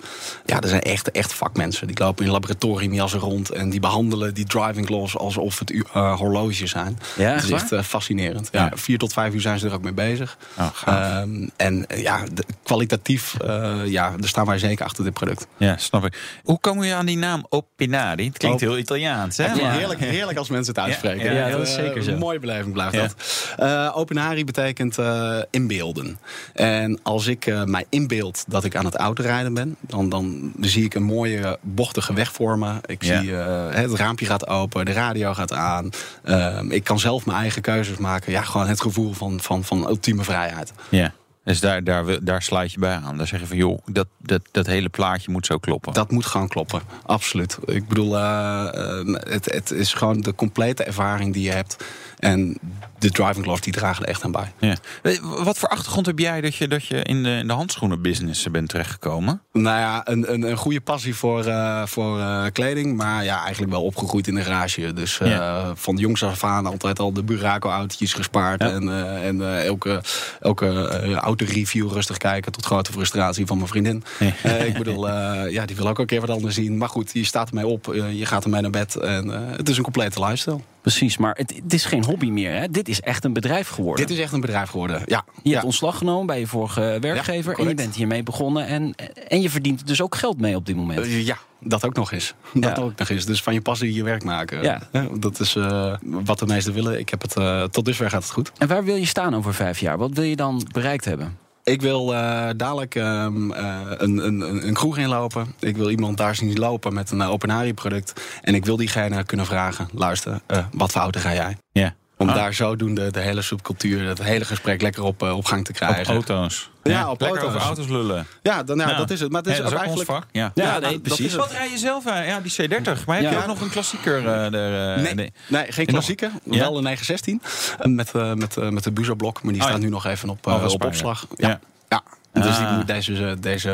Ja, er zijn echt, echt vakmensen. Die lopen in laboratoriumjassen rond en die behandelen die driving gloves alsof het uh, horloges zijn. Ja, dat echt is echt eh, fascinerend. Ja, Ja. vier tot vijf uur zijn ze er ook mee bezig. Oh. Ehm, en eh, ja, de- kwalitatief, ja, daar staan wij zeker achter dit product. Ja, snap ik. Hoe komen je aan die naam Opinari? Het klinkt heel Italiaans, hè? Ja, heerlijk, heerlijk als mensen het uitspreken. Ja, dat is zeker zo. Een mooie beleving blijft dat. Openari betekent inbeelden. En als ik mij inbeeld dat ik aan het autorijden ben... Dan, dan zie ik een mooie bochtige weg voor me. Ik Ja. zie eh, het raampje gaat open, de radio gaat aan. Ehm, ik kan zelf mijn eigen keuzes maken. Ja, gewoon het gevoel van, van, van ultieme vrijheid. Ja. Dus daar, daar, daar sluit je bij aan. Daar zeg je van, joh, dat, dat, dat hele plaatje moet zo kloppen. Dat moet gewoon kloppen, absoluut. Ik bedoel, eh, eh, het, het is gewoon de complete ervaring die je hebt. En de driving gloves die dragen er echt aan bij. Ja. Eh, Wat voor achtergrond heb jij dat je, dat je in de, in de handschoenenbusiness bent terechtgekomen? Nou ja, een, een, een goede passie voor, voor kleding. Maar ja, eigenlijk wel opgegroeid in de garage. Dus eh, Ja. van jongs af aan altijd al de Buraco-autootjes gespaard. Ja. En, en elke, elke eh, autoreview rustig kijken. Tot grote frustratie van mijn vriendin. Eh, ik bedoel, eh, ja, die wil ook een keer wat anders zien. Maar goed, je staat ermee op. eh, je gaat ermee naar bed. En het is een complete lifestyle. Precies, maar het, het is geen hobby meer. Hè? Dit is echt een bedrijf geworden. Dit is echt een bedrijf geworden. Ja. Je ja. hebt ontslag genomen bij je vorige werkgever. en je bent hiermee begonnen. En, en je verdient er dus ook geld mee op dit moment. Eh, ja, dat ook nog eens. Dat Ja. ook nog eens. Dus van je passie je werk maken. Ja. Dat is eh, wat de meesten willen. Ik heb het, eh, tot dusver gaat het goed. En waar wil je staan over vijf jaar? Wat wil je dan bereikt hebben? Ik wil eh, dadelijk ehm, eh, een, een, een kroeg inlopen. Ik wil iemand daar zien lopen met een uh, open product. En ik wil diegene kunnen vragen: luister, eh, wat auto ga jij? Ja. Om Ah. daar zodoende de hele subcultuur, het hele gesprek lekker op, eh, op gang te Op krijgen. auto's. Ja, op Lekker auto's. over auto's lullen. Ja, dan, Ja. dat is het. Maar het is Ja, ook dat is ook eigenlijk. ons vak. Ja. Ja, Ja, nee, precies. Wat rij je zelf aan? Ja, die C30. Maar heb Ja. je ook nog een klassieker? eh, er, eh, Nee, nee, geen klassieker. Ja? Wel een 916. eh, Met, eh, met, eh, met de Buzo-blok. Maar die Oh, staat ja. nu nog even op, Oh, eh, op opslag. Ja. Ja. Ja. Dus die Ah. moet deze, deze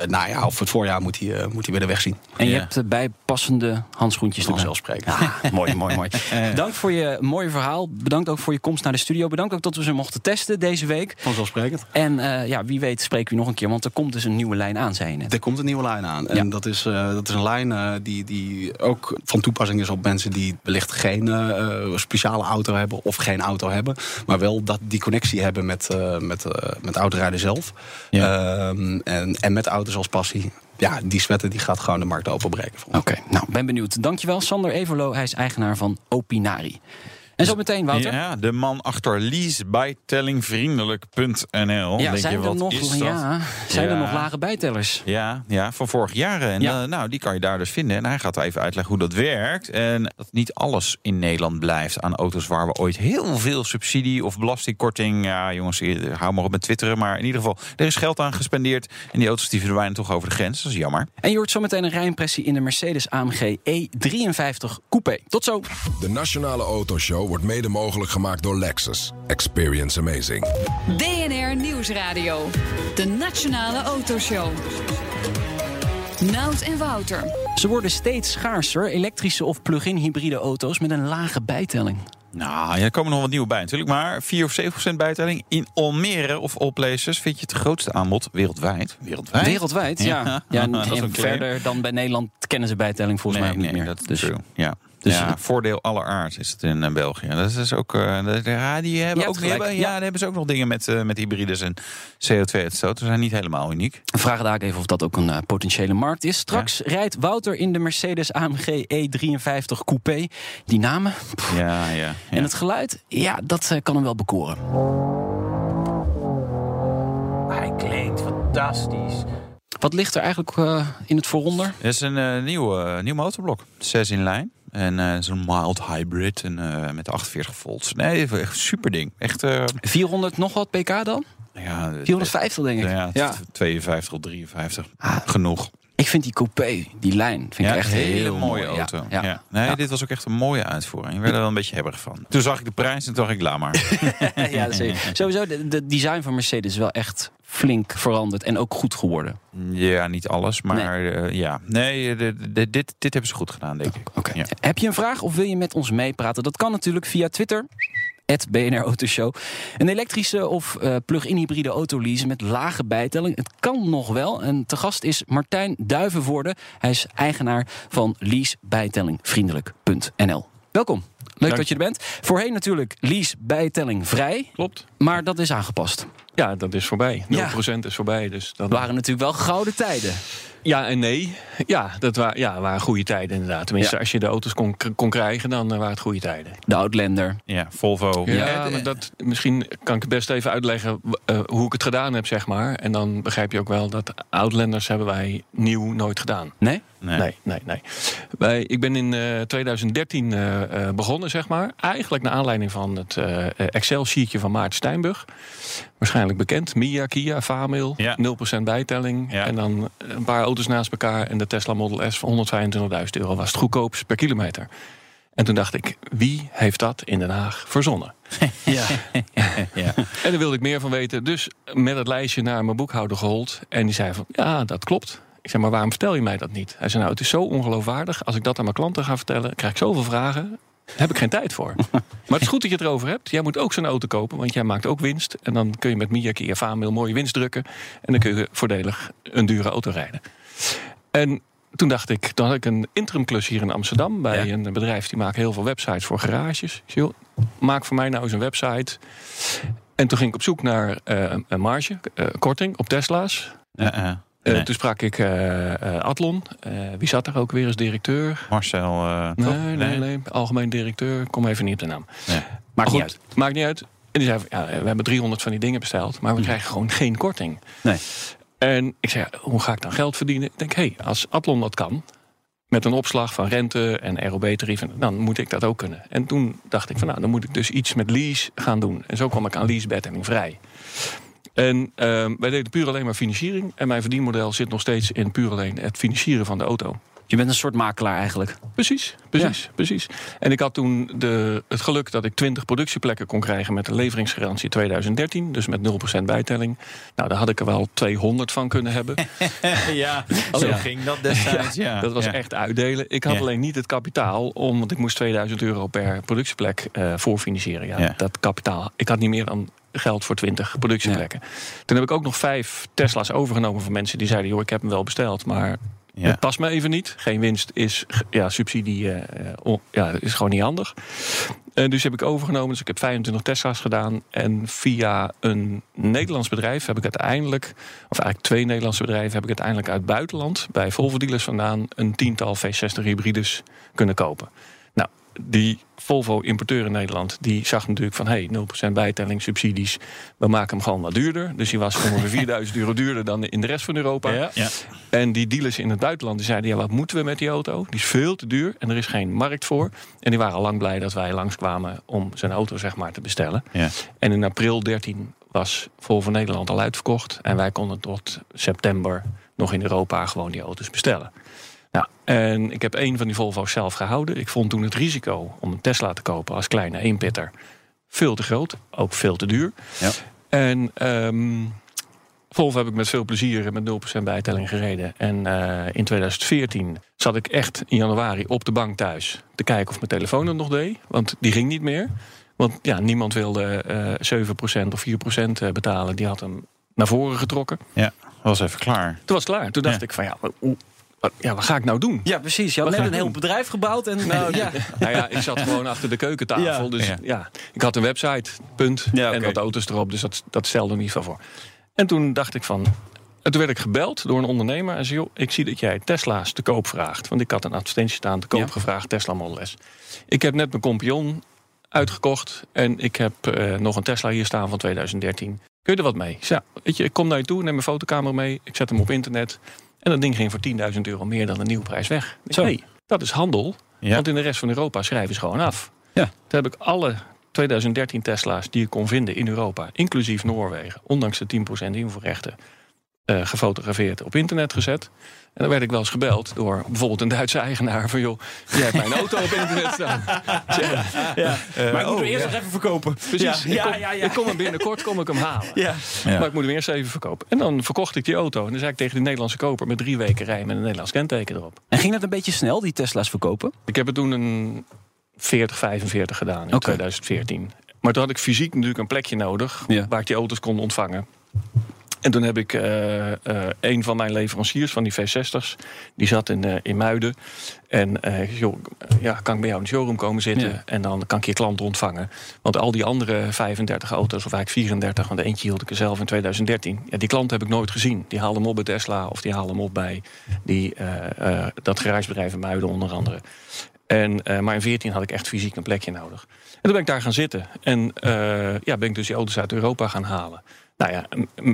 eh, najaar of het voorjaar moet hij, eh, moet hij weer de weg zien. En je Ja. hebt eh, bijpassende handschoentjes erbij. Vanzelfsprekend. Ah, mooi, mooi, mooi. Bedankt voor je mooie verhaal. Bedankt ook voor je komst naar de studio. Bedankt ook dat we ze mochten testen deze week. Vanzelfsprekend. En eh, ja, wie weet spreken we nog een keer. Want er komt dus een nieuwe lijn aan, zei je net. Er komt een nieuwe lijn aan. En Ja. dat, is, eh, dat is een lijn eh, die, die ook van toepassing is op mensen die wellicht geen eh, eh, speciale auto hebben of geen auto hebben. Maar wel dat die connectie hebben met, eh met, eh, met autorijden zelf. Ehm, en, en met auto's als passie. Ja, die sweater die gaat gewoon de markt openbreken. Oké, nou, ben benieuwd. Dankjewel, Sander Everlo. Hij is eigenaar van Opinari. En zo meteen, Wouter. Ja, de man achter leasebijtellingvriendelijk.nl. Ja, Denk zijn, je, er wat nog, is dat? ja, zijn er nog lage bijtellers? Ja, ja, van vorig jaren. En Ja. eh, nou, die kan je daar dus vinden. En hij gaat even uitleggen hoe dat werkt. En dat niet alles in Nederland blijft aan auto's waar we ooit heel veel subsidie of belastingkorting. Ja, jongens, eh, hou maar op met twitteren. Maar in ieder geval, er is geld aan gespendeerd. En die auto's die verdwijnen toch over de grens. Dat is jammer. En je hoort zometeen een rijimpressie in de Mercedes AMG E53 Coupé. Tot zo. De Nationale Autoshow wordt mede mogelijk gemaakt door Lexus. Experience amazing. BNR Nieuwsradio. De Nationale Autoshow. Nout en Wouter. Ze worden steeds schaarser, elektrische of plug-in hybride auto's met een lage bijtelling. Nou, ja, er komen nog wat nieuwe bij natuurlijk. Maar 4 of 7 procent bijtelling. In Almere of all places vind je het grootste aanbod wereldwijd. Wereldwijd? Wereldwijd, ja. Ja, ja, en, verder dan bij Nederland kennen ze bijtelling volgens mij ook niet meer. dat is dus true. Ja. Dus- ja, voordeel aller aard is het in eh, België. Dat is dus ook. eh, dat- ja, die hebben ook hebben, ja. ja, daar hebben ze ook nog dingen met, eh, met hybrides en CO2-uitstoot. Ze zijn niet helemaal uniek. we vragen daar ook even of dat ook een potentiële markt is. Straks rijdt Wouter in de Mercedes AMG E53 Coupé. Die namen pff, Ja, ja. ja. en het geluid, ja, dat kan hem wel bekoren. Hij klinkt fantastisch. Wat ligt er eigenlijk in het vooronder? Het is een nieuw, nieuw motorblok. Zes in lijn. En eh zo'n mild hybrid en, eh, met 48 volts. Nee, echt super ding. Echt. eh, 400 nog wat pk dan? ja, 450 denk ik. Ja, Ja. 52 of 53. Ah. Genoeg. Ik vind die coupé, die lijn, vind ik echt een hele heel mooie mooi. auto. Ja. Nee, dit was ook echt een mooie uitvoering. Ik werd er wel een beetje hebberig van. Toen zag ik de prijs en toen dacht ik, laat maar. ja, zeker. Sowieso, de, de design van Mercedes is wel echt flink veranderd en ook goed geworden. ja, niet alles, maar eh, ja. Nee, de- de- dit, dit hebben ze goed gedaan, denk ik. Oké. Ja. Heb je een vraag of wil je met ons meepraten? Dat kan natuurlijk via Twitter. BNR Autoshow. Een elektrische of eh, plug-in hybride auto leasen met lage bijtelling. Het kan nog wel. En te gast is Martijn Duivenvoorde. Hij is eigenaar van leasebijtellingvriendelijk.nl. Welkom. Leuk Dank. dat je er bent. Voorheen natuurlijk lease bijtelling vrij. Klopt. Maar dat is aangepast. Ja, dat is voorbij. 0% Ja. is voorbij. Dus dat Het waren natuurlijk wel gouden tijden. Ja en nee. Ja, dat wa ja, waren goede tijden inderdaad. Tenminste, Ja. als je de auto's kon, kon krijgen, dan eh, waren het goede tijden. De Outlander. Ja, Volvo. Ja, maar dat, misschien kan ik het best even uitleggen eh, hoe ik het gedaan heb, zeg maar. En dan begrijp je ook wel dat Outlanders hebben wij nieuw nooit gedaan. Nee? nee. Nee, nee, nee. Wij, ik ben in eh, 2013 eh, eh, begonnen begonnen, zeg maar. Eigenlijk naar aanleiding van het eh, Excel-sheetje van Maarten Steinburg. Waarschijnlijk bekend. Mia, Kia, Famil, Ja. 0% bijtelling. Ja. En dan een paar auto's naast elkaar. En de Tesla Model S voor 125.000 euro was het goedkoopst per kilometer. En toen dacht ik, wie heeft dat in Den Haag verzonnen? Ja. ja. En daar wilde ik meer van weten. Dus met het lijstje naar mijn boekhouder gehold. En die zei van, ja, dat klopt. Ik zei, maar waarom vertel je mij dat niet? Hij zei, nou, het is zo ongeloofwaardig. Als ik dat aan mijn klanten ga vertellen, krijg ik zoveel vragen. Heb ik geen tijd voor. maar het is goed dat je het erover hebt. Jij moet ook zo'n auto kopen, want jij maakt ook winst. En dan kun je met Mia Kia Famil mooie winst drukken. En dan kun je voordelig een dure auto rijden. En toen dacht ik, dan had ik een interimklus hier in Amsterdam... bij Ja. een bedrijf die maakt heel veel websites voor garages. Joh, maak voor mij nou eens een website. En toen ging ik op zoek naar eh, een marge, eh, korting op Tesla's. Eh. Nee. Toen sprak ik eh, eh, Atlon. Wie zat er ook weer als directeur? Marcel, Nee, toch? nee, nee, Algemeen directeur. Kom even niet op de naam. Nee. Maakt Maar niet uit. Maakt niet uit. En die zei, ja, we hebben 300 van die dingen besteld, maar we krijgen gewoon geen korting. Nee. En ik zei, hoe ga ik dan geld verdienen? Ik denk, hé, hey, als Atlon dat kan, met een opslag van rente en ROB-tarieven, dan moet ik dat ook kunnen. En toen dacht ik van, nou, dan moet ik dus iets met lease gaan doen. En zo kwam ik aan leasebettelling vrij. En ehm, wij deden puur alleen maar financiering. En mijn verdienmodel zit nog steeds in puur alleen het financieren van de auto. Je bent een soort makelaar eigenlijk. Precies, precies, precies. En ik had toen de, het geluk dat ik 20 productieplekken kon krijgen met een leveringsgarantie 2013, dus met 0% bijtelling. Nou, daar had ik er wel 200 van kunnen hebben. ja, zo Ja. ging dat destijds. Ja, Dat was ja. echt uitdelen. Ik had Ja. alleen niet het kapitaal, om, want ik moest 2000 euro per productieplek eh voorfinancieren. Ja, Ja. Dat kapitaal. Ik had niet meer dan geld voor 20 productieplekken. Toen heb ik ook nog vijf Tesla's overgenomen van mensen die zeiden: joh, ik heb hem wel besteld, maar Het past me even niet. Geen winst is ja, subsidie, eh, eh, ja, is gewoon niet handig. En dus heb ik overgenomen. Dus ik heb 25 Tesla's gedaan. En via een Nederlands bedrijf heb ik uiteindelijk, of eigenlijk twee Nederlandse bedrijven, heb ik uiteindelijk uit buitenland bij Volvo dealers vandaan een tiental V60 hybrides kunnen kopen. Nou, die Volvo-importeur in Nederland, die zag natuurlijk van... hey, 0% bijtelling, subsidies, we maken hem gewoon wat duurder. Dus die was ongeveer 4000 euro duurder dan in de rest van Europa. Ja. Ja. En die dealers in het buitenland die zeiden: ja, wat moeten we met die auto? Die is veel te duur en er is geen markt voor. En die waren al lang blij dat wij langskwamen om zijn auto zeg maar, te bestellen. Ja. En in april 13 was Volvo Nederland al uitverkocht. En wij konden tot september nog in Europa gewoon die auto's bestellen. Nou, en ik heb één van die Volvo's zelf gehouden. Ik vond toen het risico om een Tesla te kopen als kleine eenpitter veel te groot. Ook veel te duur. Ja. En ehm, Volvo heb ik met veel plezier met 0% bijtelling gereden. En eh, in 2014 zat ik echt in januari op de bank thuis te kijken of mijn telefoon het nog deed. Want die ging niet meer. Want ja, niemand wilde eh 7% of 4% betalen. Die had hem naar voren getrokken. ja, was even klaar. Toen was het klaar. Toen dacht Ja. ik van ja, hoe- ja, wat ga ik nou doen? Ja, precies. Je had Wat net een heel doen? bedrijf gebouwd. En, nou, ja. Nou ja, ik zat gewoon achter de keukentafel. Ja. Dus Ja. ja. ik had een website, punt. Ja. En wat auto's erop, dus dat, dat stelde niet van voor. En toen dacht ik van... En toen werd ik gebeld door een ondernemer. En zei, joh, ik zie dat jij Tesla's te koop vraagt. Want ik had een advertentie staan, te koop Ja. gevraagd, Tesla Model S. Ik heb net mijn Compagnon uitgekocht. En ik heb eh, nog een Tesla hier staan van 2013. Kun je er wat mee? Ik zei, ja, weet je, ik kom naar je toe, neem mijn fotocamera mee. Ik zet hem op internet. En dat ding ging voor 10.000 euro meer dan de nieuwprijs weg. Ik Zo. hey, dat is handel. Ja. Want in de rest van Europa schrijven ze gewoon af. Ja. Toen heb ik alle 2013 Tesla's die ik kon vinden in Europa, inclusief Noorwegen, ondanks de 10% invoerrechten, eh, gefotografeerd op internet gezet. En dan werd ik wel eens gebeld door bijvoorbeeld een Duitse eigenaar van joh, jij hebt mijn auto op internet staan. Ja. maar ik moet oh, hem eerst ja. nog even verkopen. Precies. Ja, ja, ik, kom, ja, ja. ik kom hem binnenkort kom ik hem halen. Ja. Ja. Maar ik moet hem eerst even verkopen. En dan verkocht ik die auto. En dan zei ik tegen die Nederlandse koper met drie weken rijden met een Nederlands kenteken erop. En ging dat een beetje snel, die Tesla's verkopen? Ik heb er toen een 40, 45 gedaan in Oké. 2014. Maar toen had ik fysiek natuurlijk een plekje nodig Ja. waar ik die auto's kon ontvangen. En toen heb ik eh, eh, een van mijn leveranciers van die V60's, die zat in, eh, in Muiden. En joh, ja, kan ik bij jou in de showroom komen zitten Ja. en dan kan ik je klant ontvangen. Want al die andere 35 auto's, of eigenlijk 34, want eentje hield ik er zelf in 2013. Ja, die klant heb ik nooit gezien. Die haalde hem op bij Tesla of die haalde hem op bij die, dat garagebedrijf in Muiden onder andere. En, maar in 14 had ik echt fysiek een plekje nodig. En toen ben ik daar gaan zitten. En ja, ben ik dus die auto's uit Europa gaan halen. Nou ja,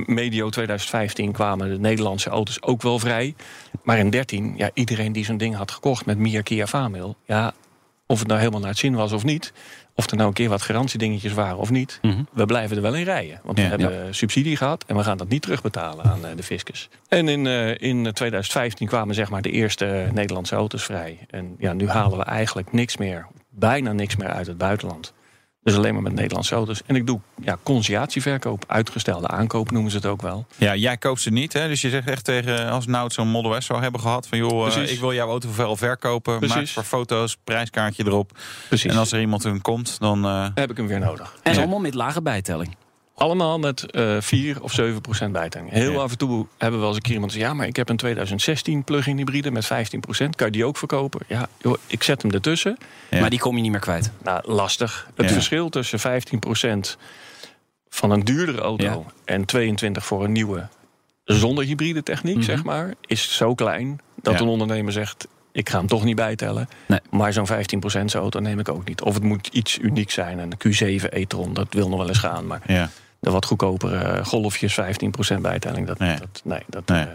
medio 2015 kwamen de Nederlandse auto's ook wel vrij. Maar in 13, ja, iedereen die zo'n ding had gekocht met Mia Kia Famil... ja, of het nou helemaal naar het zin was of niet. Of er nou een keer wat garantiedingetjes waren of niet. Mhm. We blijven er wel in rijden. Want Ja. we hebben subsidie gehad en we gaan dat niet terugbetalen aan eh, de fiscus. En in, eh, in 2015 kwamen zeg maar de eerste eh, Nederlandse auto's vrij. En ja, nu halen we eigenlijk niks meer, bijna niks meer uit het buitenland. Dus alleen maar met Nederlandse auto's. En ik doe ja, conciliatieverkoop, uitgestelde aankoop noemen ze het ook wel. Ja, jij koopt ze niet, hè? Dus je zegt echt tegen, als nou zo'n Model S zou hebben gehad... van joh, eh, Precies. ik wil jouw auto wel verkopen. Maak Precies. voor foto's, prijskaartje erop. Precies. En als er iemand in komt, dan... eh, Dan heb ik hem weer nodig. En Ja. allemaal met lage bijtelling. Allemaal met eh 4 of 7 procent bijtelling. Heel Ja. af en toe hebben we wel eens een keer iemand die zegt... ja, maar ik heb een 2016 plug-in hybride met 15 procent. Kan je die ook verkopen? Ja, joh, ik zet hem ertussen. Ja. Maar die kom je niet meer kwijt. Nou, lastig. Het Ja. verschil tussen 15 procent van een duurdere auto... Ja. en 22 voor een nieuwe zonder hybride techniek, Mhm. zeg maar... is zo klein dat Ja. een ondernemer zegt... ik ga hem toch niet bijtellen. Nee. Maar zo'n 15 procent auto neem ik ook niet. Of het moet iets unieks zijn. Een Q7 e-tron, dat wil nog wel eens gaan. Maar ja. De wat goedkopere eh, golfjes, 15% bijtelling. Dat, Nee. dat, nee, dat, Nee. eh,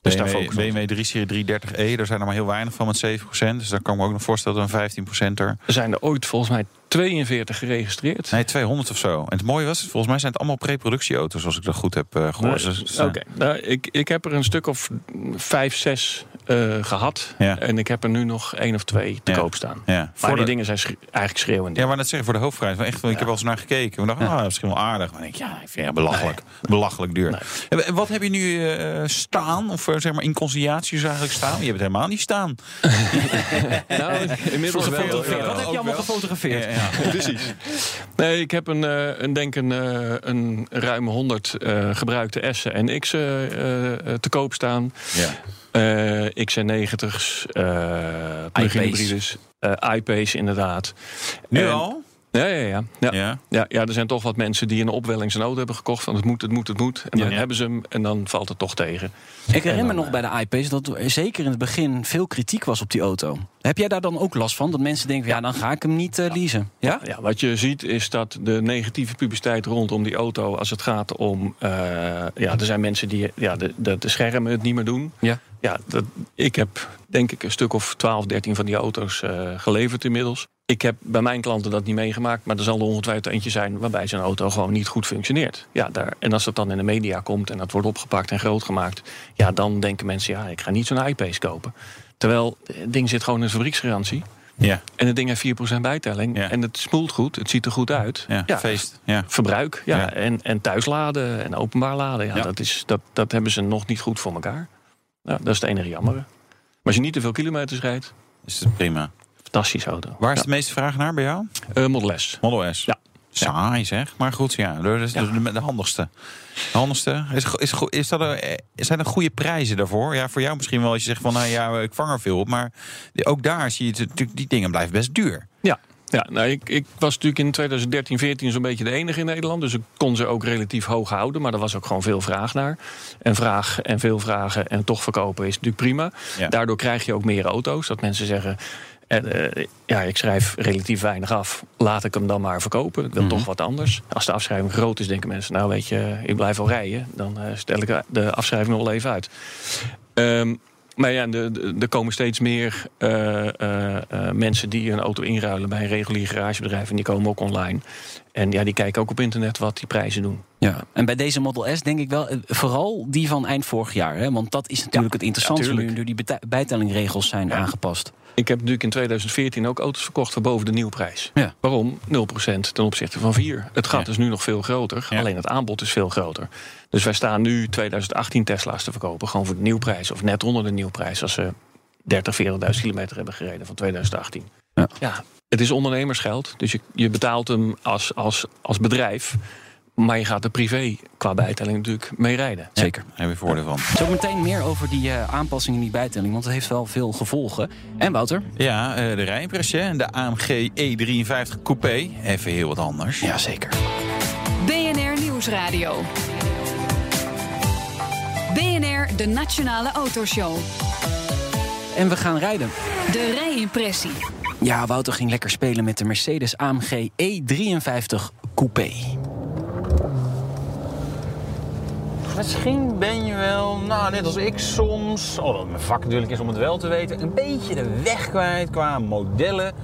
dus BMW. BMW 3 Serie 330e, daar zijn er maar heel weinig van met 7%. Dus daar kan ik me ook nog voorstellen dat een 15% er... Er zijn er ooit volgens mij 42 geregistreerd. Nee, 200 of zo. En het mooie was, volgens mij zijn het allemaal preproductieauto's, als ik dat goed heb eh, gehoord. Nee, Dus, eh, Oké, nou, ik, ik heb er een stuk of vijf, zes eh, gehad. Ja. En ik heb er nu nog één of twee te Ja. koop staan. Ja, Maar voor die de- dingen zijn schre- eigenlijk schreeuwend. Ja, maar dat zeggen voor de hoofdprijs. Maar echt, ik heb wel eens naar gekeken. We dachten, ah, dat is misschien wel aardig. Maar ik ja, ik vind het belachelijk. Belachelijk duur. Nee. En Wat heb je nu staan? Of zeg maar in conciliaties eigenlijk staan? Je hebt het helemaal niet staan. Nou, inmiddels wel. Ja. Wat heb je allemaal gefotografeerd? Ja. Precies. Nee, ik heb een, eh, een denk een, eh, een ruime 100 eh, gebruikte S'en en X'en eh, te koop staan. Ja. XC90's, eh plug-in iPace. hybrides, iPace inderdaad. Nu En- al? Ja, ja, ja. Ja. Ja. Ja, ja, er zijn toch wat mensen die een opwelling zijn auto hebben gekocht. Van het moet, het moet, het moet. En dan Ja. hebben ze hem en dan valt het toch tegen. Ik herinner me nog bij de iPace dat er zeker in het begin veel kritiek was op die auto. Heb jij daar dan ook last van? Dat mensen denken, ja, dan ga ik hem niet eh, leasen. Ja? Ja, wat je ziet is dat de negatieve publiciteit rondom die auto... als het gaat om... eh, ja, er zijn mensen die ja, de, de, de schermen het niet meer doen. Ja. Ja, dat, ik heb denk ik een stuk of 12, 13 van die auto's eh, geleverd inmiddels. Ik heb bij mijn klanten dat niet meegemaakt, maar er zal er ongetwijfeld eentje zijn waarbij zijn auto gewoon niet goed functioneert. Ja, daar, en als dat dan in de media komt en dat wordt opgepakt en groot gemaakt, ja, dan denken mensen, ja, ik ga niet zo'n iPace kopen. Terwijl het ding zit gewoon in fabrieksgarantie. Ja. En het ding heeft 4% bijtelling. Ja. En het smoelt goed, het ziet er goed uit. Ja. Feest. Ja. Verbruik, ja. En, en thuisladen en openbaar laden. Ja. Dat, is, dat, dat hebben ze nog niet goed voor elkaar. Ja, dat is het enige jammer. Maar als je niet te veel kilometers rijdt, Is het prima. Fantastische auto. Waar is ja. de meeste vraag naar bij jou? Eh, Model S. Model S. Ja. Saai zeg. Maar goed, ja. Dat is Ja. de, de handigste. De handigste. Is, is, go- is dat eh, zijn er goede prijzen daarvoor? Ja, voor jou misschien wel als je zegt van, nou ja, ik vang er veel op. Maar die- ook daar zie je het natuurlijk, die dingen blijven best duur. Ja. Ja, nou, ik, ik was natuurlijk in 2013, 14 zo'n beetje de enige in Nederland. Dus ik kon ze ook relatief hoog houden. Maar er was ook gewoon veel vraag naar. En vraag en veel vragen en toch verkopen is natuurlijk prima. Ja. Daardoor krijg je ook meer auto's. Dat mensen zeggen, eh, eh, ja, ik schrijf relatief weinig af. Laat ik hem dan maar verkopen. Ik wil toch wat anders. Als de afschrijving groot is, denken mensen... nou weet je, ik blijf wel rijden. Dan eh, stel ik de afschrijving nog wel even uit. Ehm, maar ja, er- komen steeds meer eh, mensen die een auto inruilen bij een regulier garagebedrijf. En die komen ook online. En ja, die kijken ook op internet wat die prijzen doen. Ja. En bij deze Model S denk ik wel, eh, vooral die van eind vorig jaar. Hè? Want dat is natuurlijk het interessantste ja, nu door die bijtellingregels zijn Ja. aangepast. Ik heb natuurlijk in 2014 ook auto's verkocht voor boven de nieuwprijs. Ja. Waarom? 0% ten opzichte van 4. Het gat is nu nog veel groter. Alleen het aanbod is veel groter. Dus wij staan nu 2018 Tesla's te verkopen. Gewoon voor de nieuwprijs. Of net onder de nieuwprijs. Als ze 30, 40.000 kilometer hebben gereden van 2018. Ja. Het is ondernemersgeld. Dus je, je betaalt hem als, als, als bedrijf. Maar je gaat er privé qua bijtelling natuurlijk mee rijden. Zeker. Daar heb je voordeel van. Zometeen meer over die eh, aanpassingen in die bijtelling, want het heeft wel veel gevolgen. En Wouter? Ja, eh, de rijimpressie en de AMG E53 Coupé. Even heel wat anders. Jazeker. BNR Nieuwsradio. BNR, de Nationale Autoshow. En we gaan rijden. De rijimpressie. Ja, Wouter ging lekker spelen met de Mercedes AMG E53 Coupé. Misschien ben je wel, nou net als ik soms, alhoewel mijn vak natuurlijk is om het wel te weten, een beetje de weg kwijt qua modellen,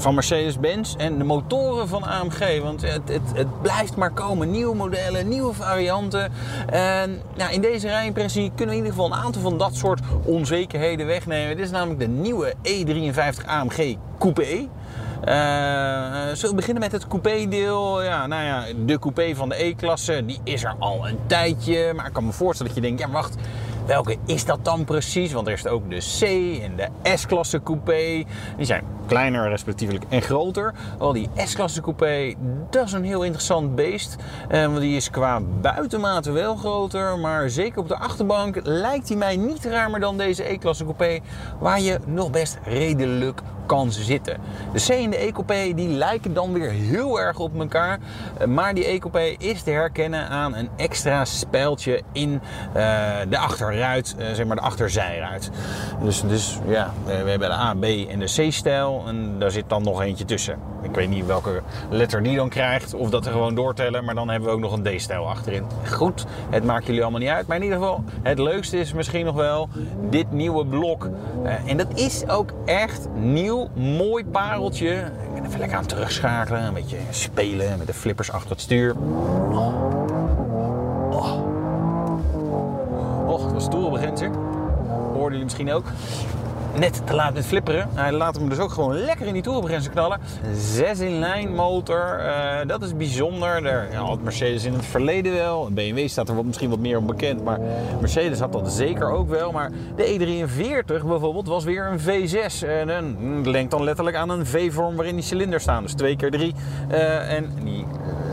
van Mercedes-Benz en de motoren van AMG. Want het, het, het blijft maar komen. Nieuwe modellen, nieuwe varianten. En nou, in deze rijimpressie kunnen we in ieder geval een aantal van dat soort onzekerheden wegnemen. Dit is namelijk de nieuwe E53 AMG Coupé. Uh, zullen we beginnen met het coupé-deel? Ja, nou ja, de coupé van de E-klasse, die is er al een tijdje. Maar ik kan me voorstellen dat je denkt, ja wacht, welke is dat dan precies? Want er is ook de C en de S-klasse coupé. Die zijn kleiner respectievelijk en groter. Al die S-klasse coupé, dat is een heel interessant beest. Uh, want die is qua buitenmate wel groter. Maar zeker op de achterbank lijkt hij mij niet raar dan deze E-klasse coupé. Waar je nog best redelijk zitten. De C en de Ecoupé die lijken dan weer heel erg op elkaar. Eh, maar die Ecoupé is te herkennen aan een extra spijltje in uh, de achterruit, uh, zeg maar de achterzijruit. Dus, dus ja, we hebben de A, B en de C-stijl en daar zit dan nog eentje tussen. Ik weet niet welke letter die dan krijgt of dat er gewoon doortellen, maar dan hebben we ook nog een D-stijl achterin. Goed, het maakt jullie allemaal niet uit. Maar in ieder geval, het leukste is misschien nog wel dit nieuwe blok. en dat is ook echt nieuw mooi pareltje. Ik ben even lekker aan het terugschakelen. Een beetje spelen met de flippers achter het stuur. Oh, oh het was stoel begint Hoorden jullie misschien ook net te laat met flipperen. Hij laat hem dus ook gewoon lekker in die toerbegrenzer knallen. 6 in lijn motor, uh, dat is bijzonder. Daar had Mercedes in het verleden wel. BMW staat er misschien wat meer op bekend, maar Mercedes had dat zeker ook wel. Maar de E43 bijvoorbeeld was weer een V6. En een, lenkt dan letterlijk aan een V-vorm waarin die cilinders staan. Dus 2 keer 3 uh, en die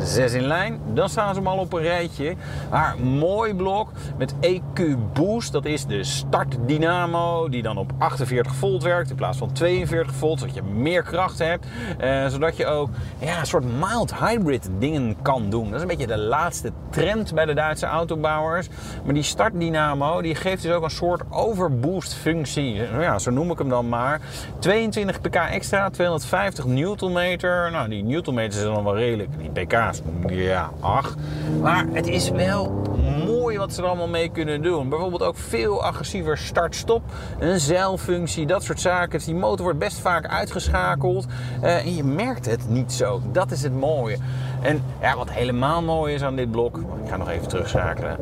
6 in lijn. Dan staan ze allemaal op een rijtje. Maar mooi blok met EQ Boost. Dat is de startdynamo die dan op 48 volt werkt in plaats van 42 volt. Zodat je meer kracht hebt. Eh, zodat je ook ja, een soort mild hybrid dingen kan doen. Dat is een beetje de laatste trend bij de Duitse autobouwers. Maar die startdynamo die geeft dus ook een soort overboost functie. Ja, zo noem ik hem dan maar. 22 pk extra, 250 newtonmeter. Nou, die newtonmeters zijn dan wel redelijk. Die pk's ja, ach. Maar het is wel mooi wat ze er allemaal mee kunnen doen. Bijvoorbeeld ook veel agressiever start-stop, een zeilfunctie, dat soort zaken. Die motor wordt best vaak uitgeschakeld uh, en je merkt het niet zo. Dat is het mooie. En ja, wat helemaal mooi is aan dit blok, ik ga nog even terugschakelen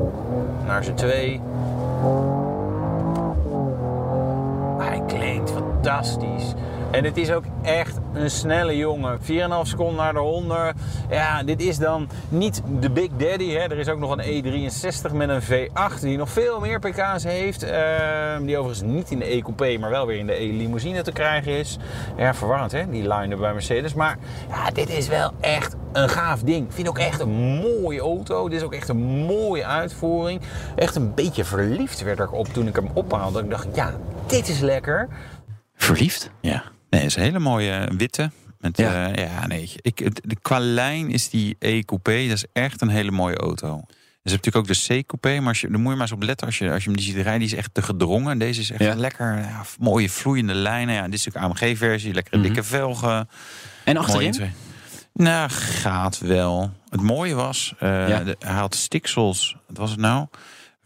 naar z'n twee. Hij klinkt fantastisch. En het is ook echt een snelle jongen. 4,5 seconden naar de 100. Ja, dit is dan niet de Big Daddy. Hè. Er is ook nog een E63 met een V8 die nog veel meer pk's heeft. Uh, die overigens niet in de E-coupé, maar wel weer in de E-limousine te krijgen is. Ja, verwarrend hè, die line bij Mercedes. Maar ja, dit is wel echt een gaaf ding. Ik vind ook echt een mooie auto. Dit is ook echt een mooie uitvoering. Echt een beetje verliefd werd ik op toen ik hem ophaalde. Ik dacht, ja, dit is lekker. Verliefd? Ja. Nee, het is een hele mooie witte. Met, ja. Uh, ja, nee. Ik, de, qua lijn is die E-coupé, dat is echt een hele mooie auto. Dus je hebt natuurlijk ook de C-coupé, maar als je, daar moet je maar eens op letten. Als je, als je hem die ziet rijden, die is echt te gedrongen. Deze is echt ja. lekker ja, mooie vloeiende lijnen. Ja, dit is natuurlijk AMG-versie, lekkere dikke velgen. En achterin? Nou, gaat wel. Het mooie was, uh, ja. de, hij had stiksels. Wat was het nou?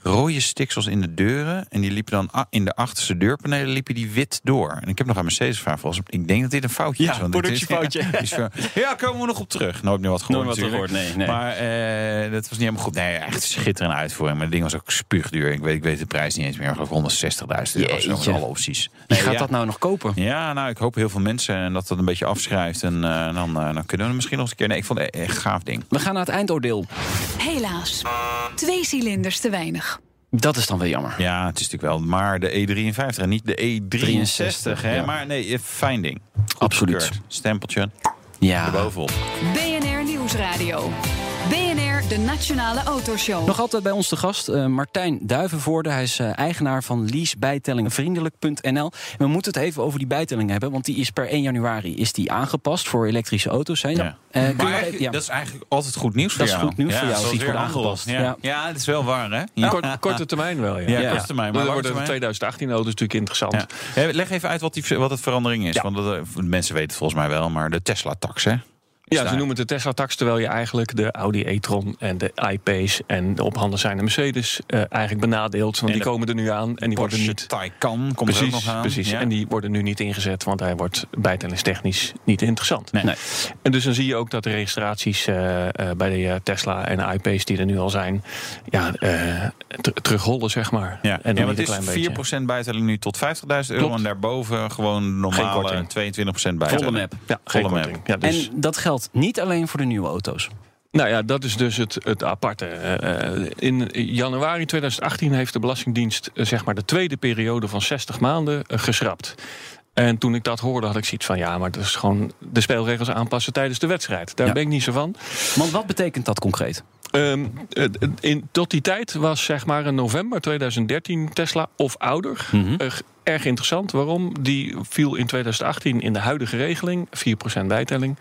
Rode stiksels in de deuren. En die liepen dan in de achterste deurpanelen liepen die wit door. En ik heb nog aan Mercedes gevraagd. Volgens ik denk dat dit een foutje ja, is. Want productiefoutje. Is, ja, ja, komen we nog op terug. Nooit meer wat gehoord Nooit wat gehoord, nee, nee. Maar uh, dat was niet helemaal goed. Nee, echt schitterende uitvoering. Maar het ding was ook spuugduur. Ik weet, ik weet de prijs niet eens meer. Ik geloof 160.000 euro. Met alle opties. Wie gaat dat nou nog kopen? Ja, nou, ik hoop heel veel mensen. En dat dat een beetje afschrijft. En uh, dan, uh, dan kunnen we misschien nog eens een keer... Nee, ik vond het echt gaaf ding. We gaan naar het eindoordeel. Helaas. Twee cilinders te weinig. Dat is dan wel jammer. Ja, het is natuurlijk wel maar de E53 en niet de E63. hè? ja. Maar nee, fijn ding. Absoluut. Stempeltje Ja. BNR Nieuwsradio. De Nationale Autoshow. Nog altijd bij ons te gast, eh, Martijn Duivenvoorde. Hij is eh, eigenaar van leasebijtellingenvriendelijk.nl. We moeten het even over die bijtelling hebben, want die is per 1 januari is die aangepast voor elektrische auto's. Hè? Ja. Eh, Maar even- ja. dat is eigenlijk altijd goed nieuws voor Dat is jou. goed nieuws voor jou, als iets wordt aangepast. Ja. Ja. ja, het is wel waar, hè? Ja, Kort, korte termijn wel, ja. ja, Ja. korte termijn. Maar wordt een termijn- 2018-auto is natuurlijk interessant. Leg even uit wat, die, wat het verandering is. Ja. Want dat, mensen weten het volgens mij wel, maar de Tesla-tax, hè? Ja, daar. ze noemen het de Tesla-tax, terwijl je eigenlijk de Audi e-tron en de iPace en de op handen zijnde Mercedes eh, eigenlijk benadeelt. Want En die komen er nu aan en die worden niet. Taycan komt er ook nog aan. precies. Ja. En die worden nu niet ingezet, want hij wordt bijtellingstechnisch niet interessant. Nee. En dus dan zie je ook dat de registraties eh, eh, bij de Tesla en de iPace die er nu al zijn, ja, eh, ter- terugrollen, zeg maar. Ja, en ja dan want niet het een is klein beetje. 4% bijtelling nu tot 50.000 euro. Klopt. En daarboven gewoon normale korting. 22% bijtelling. Volle map. Ja, geen Volle map. Ja, dus, En dat geldt niet alleen voor de nieuwe auto's. Nou ja, dat is dus het, het aparte. Eh, in januari 2018 heeft de Belastingdienst eh, zeg maar de tweede periode van 60 maanden eh, geschrapt. En toen ik dat hoorde, had ik zoiets van: ja, maar dat is gewoon de spelregels aanpassen tijdens de wedstrijd. Daar Ja. ben ik niet zo van. Want wat betekent dat concreet? Ehm, in, tot die tijd was zeg maar in november 2013 Tesla of ouder. Mhm. Eh, erg interessant. Waarom? Die viel in 2018 in de huidige regeling, 4% bijtelling.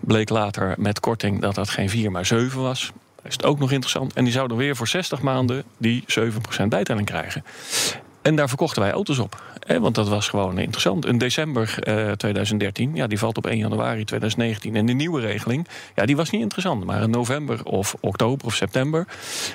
Bleek later met korting dat dat geen 4 maar 7 was. Is het ook nog interessant. En die zouden weer voor 60 maanden die 7% bijtelling krijgen. En daar verkochten wij auto's op. Hè, want dat was gewoon interessant. In december eh, 2013, ja, die valt op 1 januari 2019. En de nieuwe regeling, ja, die was niet interessant. Maar in november of oktober of september,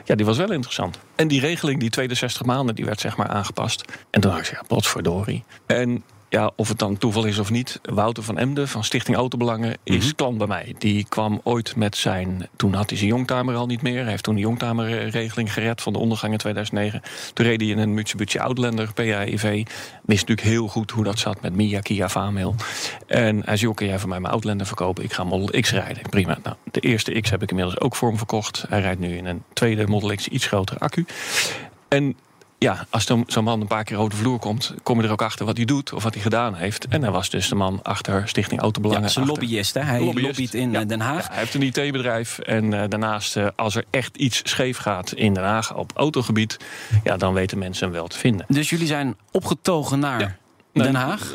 ja, die was wel interessant. En die regeling, die tweede 60 maanden, die werd zeg maar aangepast. En toen dacht ik, ja, potverdorie. En ja, of het dan toeval is of niet, Wouter van Emden van Stichting Autobelangen is klant bij mij. Die kwam ooit met zijn. Toen had hij zijn Youngtimer al niet meer. Hij heeft toen de Youngtimer-regeling gered van de ondergang in 2009. Toen reed hij in een Mitsubishi Outlander PHEV. Wist natuurlijk heel goed hoe dat zat met Mia, Kia, Famil. En hij zei: "Joh, kun jij voor mij mijn Outlander verkopen? Ik ga Model X rijden. Prima. Nou, de eerste X heb ik inmiddels ook voor hem verkocht. Hij rijdt nu in een tweede Model X, iets grotere accu. En ja, als zo'n man een paar keer over de vloer komt, kom je er ook achter wat hij doet of wat hij gedaan heeft. En hij was dus de man achter Stichting Autobelangen. Ja, is een achter- lobbyist, hè? Hij Lobbyist. lobbyt in Ja. eh, Den Haag. Ja, hij heeft een IT-bedrijf en eh, daarnaast, eh, als er echt iets scheef gaat in Den Haag op autogebied, ja, dan weten mensen hem wel te vinden. Dus jullie zijn opgetogen naar Ja. Den Haag?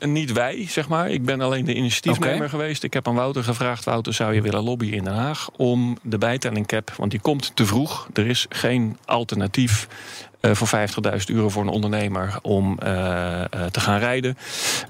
niet wij, zeg maar. Ik ben alleen de initiatiefnemer geweest. Ik heb aan Wouter gevraagd: Wouter, zou je willen lobbyen in Den Haag om de bijtelling cap, want die komt te vroeg. Er is geen alternatief voor 50.000 euro voor een ondernemer om eh, eh, te gaan rijden.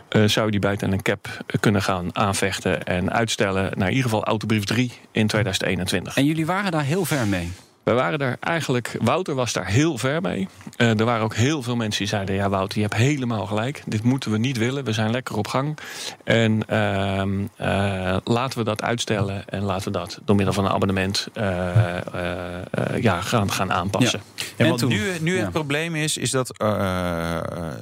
Eh, zou je die bijtelling cap kunnen gaan aanvechten en uitstellen naar in ieder geval autobrief 3 in 2021? En jullie waren daar heel ver mee. We waren daar eigenlijk, Wouter was daar heel ver mee. Eh, er waren ook heel veel mensen die zeiden: Ja, Wouter, je hebt helemaal gelijk. Dit moeten we niet willen. We zijn lekker op gang. En ehm, eh, laten we dat uitstellen en laten we dat door middel van een abonnement eh, ja, gaan, gaan aanpassen. En En wat toen? nu, nu Ja. het probleem is, is dat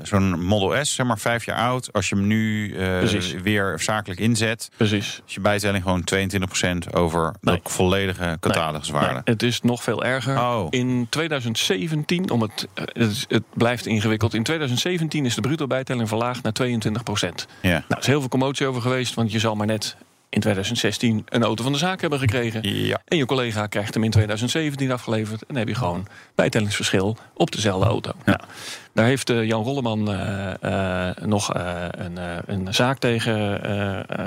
zo'n Model S, zeg maar vijf jaar oud, als je hem nu eh, weer zakelijk inzet, Precies. is je bijtelling gewoon 22% over Nee. de volledige cataloguswaarde. Nee, het is nog veel erger. Oh. In 2017, om het, eh, het, het blijft ingewikkeld. In 2017 is de bruto bijtelling verlaagd naar 22 procent. Ja. Nou, er is heel veel commotie over geweest, want je zal maar net in 2016 een auto van de zaak hebben gekregen. Ja. En je collega krijgt hem in 2017 afgeleverd. En dan heb je gewoon bijtellingsverschil op dezelfde auto. Nou, daar heeft eh, Jan Rolleman eh, nog een, een zaak tegen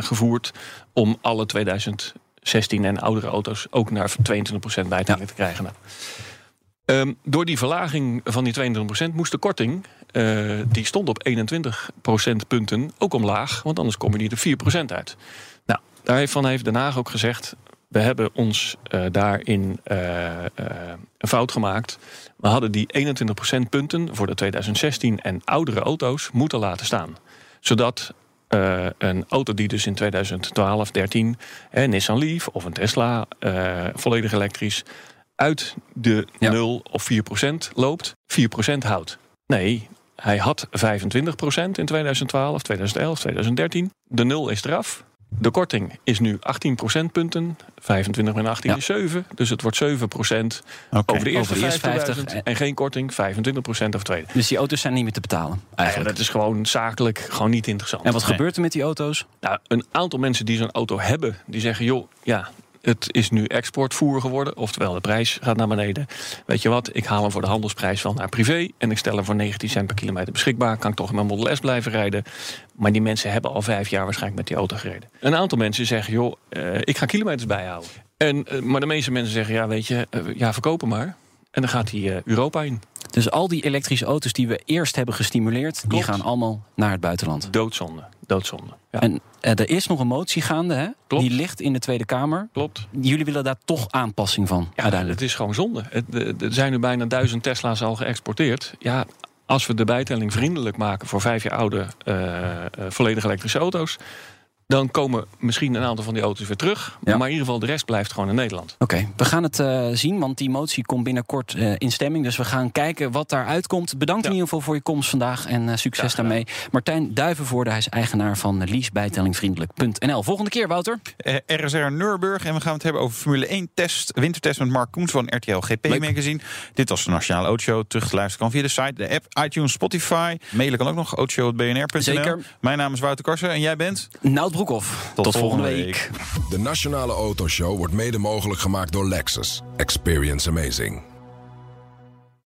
gevoerd. om alle 2016 en oudere auto's ook naar 22% bijtelling te krijgen. Nou, ehm, door die verlaging van die 22% moest de korting. eh, die stond op 21 procentpunten ook omlaag. Want anders kom je niet op 4% uit. Nou, daarvan heeft Den Haag ook gezegd. We hebben ons eh, daarin eh, een fout gemaakt. We hadden die 21 procentpunten voor de 2016 en oudere auto's moeten laten staan. Zodat eh, een auto die dus in 2012, 13, een Nissan Leaf of een Tesla, eh, volledig elektrisch, uit de Ja. 0 of 4 procent loopt, 4 procent houdt. Nee, hij had 25 procent in 2012, 2011, 2013. De 0 is eraf. De korting is nu 18 procentpunten. 25 min 18 Ja. is 7. Dus het wordt 7 procent Oké. over de eerste over de eerste 50.000. 50, En geen korting, 25 procent over tweede. Dus die auto's zijn niet meer te betalen, Ja, eigenlijk. dat is gewoon zakelijk gewoon niet interessant. En wat Nee. gebeurt er met die auto's? Nou, een aantal mensen die zo'n auto hebben, die zeggen: joh, ja, het is nu exportvoer geworden. Oftewel, de prijs gaat naar beneden. Weet je wat, ik haal hem voor de handelsprijs wel naar privé. En ik stel hem voor 19 cent per kilometer beschikbaar. Kan ik toch in mijn Model S blijven rijden. Maar die mensen hebben al vijf jaar waarschijnlijk met die auto gereden. Een aantal mensen zeggen: joh, eh, ik ga kilometers bijhouden. En, eh, maar de meeste mensen zeggen: ja, weet je, eh, ja, verkopen maar. En dan gaat hij Europa in. Dus al die elektrische auto's die we eerst hebben gestimuleerd, die gaan allemaal naar het buitenland. Doodzonde. Doodzonde. Ja, En eh, er is nog een motie gaande, hè? Klopt. Die ligt in de Tweede Kamer. klopt. Jullie willen daar toch aanpassing van, Ja, uiteindelijk. het is gewoon zonde. Er zijn nu bijna duizend Tesla's al geëxporteerd. Ja, als we de bijtelling vriendelijk maken voor vijf jaar oude eh, eh, volledig elektrische auto's... dan komen misschien een aantal van die auto's weer terug. Ja. Maar in ieder geval de rest blijft gewoon in Nederland. Oké, we gaan het eh, zien, want die motie komt binnenkort eh, in stemming. Dus we gaan kijken wat daaruit komt. Bedankt Ja. in ieder geval voor je komst vandaag en eh, succes daarmee. Martijn Duivenvoorde, hij is eigenaar van leasebijtellingvriendelijk.nl. Volgende keer, Wouter. Eh, RSR Nurburg. En we gaan het hebben over Formule 1 test. Wintertest met Mark Koens van RTL GP Leuk. Magazine. Dit was de Nationale Autoshow. Terug te luisteren kan via de site, de app, iTunes, Spotify. Mailen kan ook nog, autoshow.bnr.nl. Zeker. Mijn naam is Wouter Karsen en jij bent? Nout Broekhoff. Tot, volgende week. De Nationale Autoshow wordt mede mogelijk gemaakt door Lexus. Experience amazing.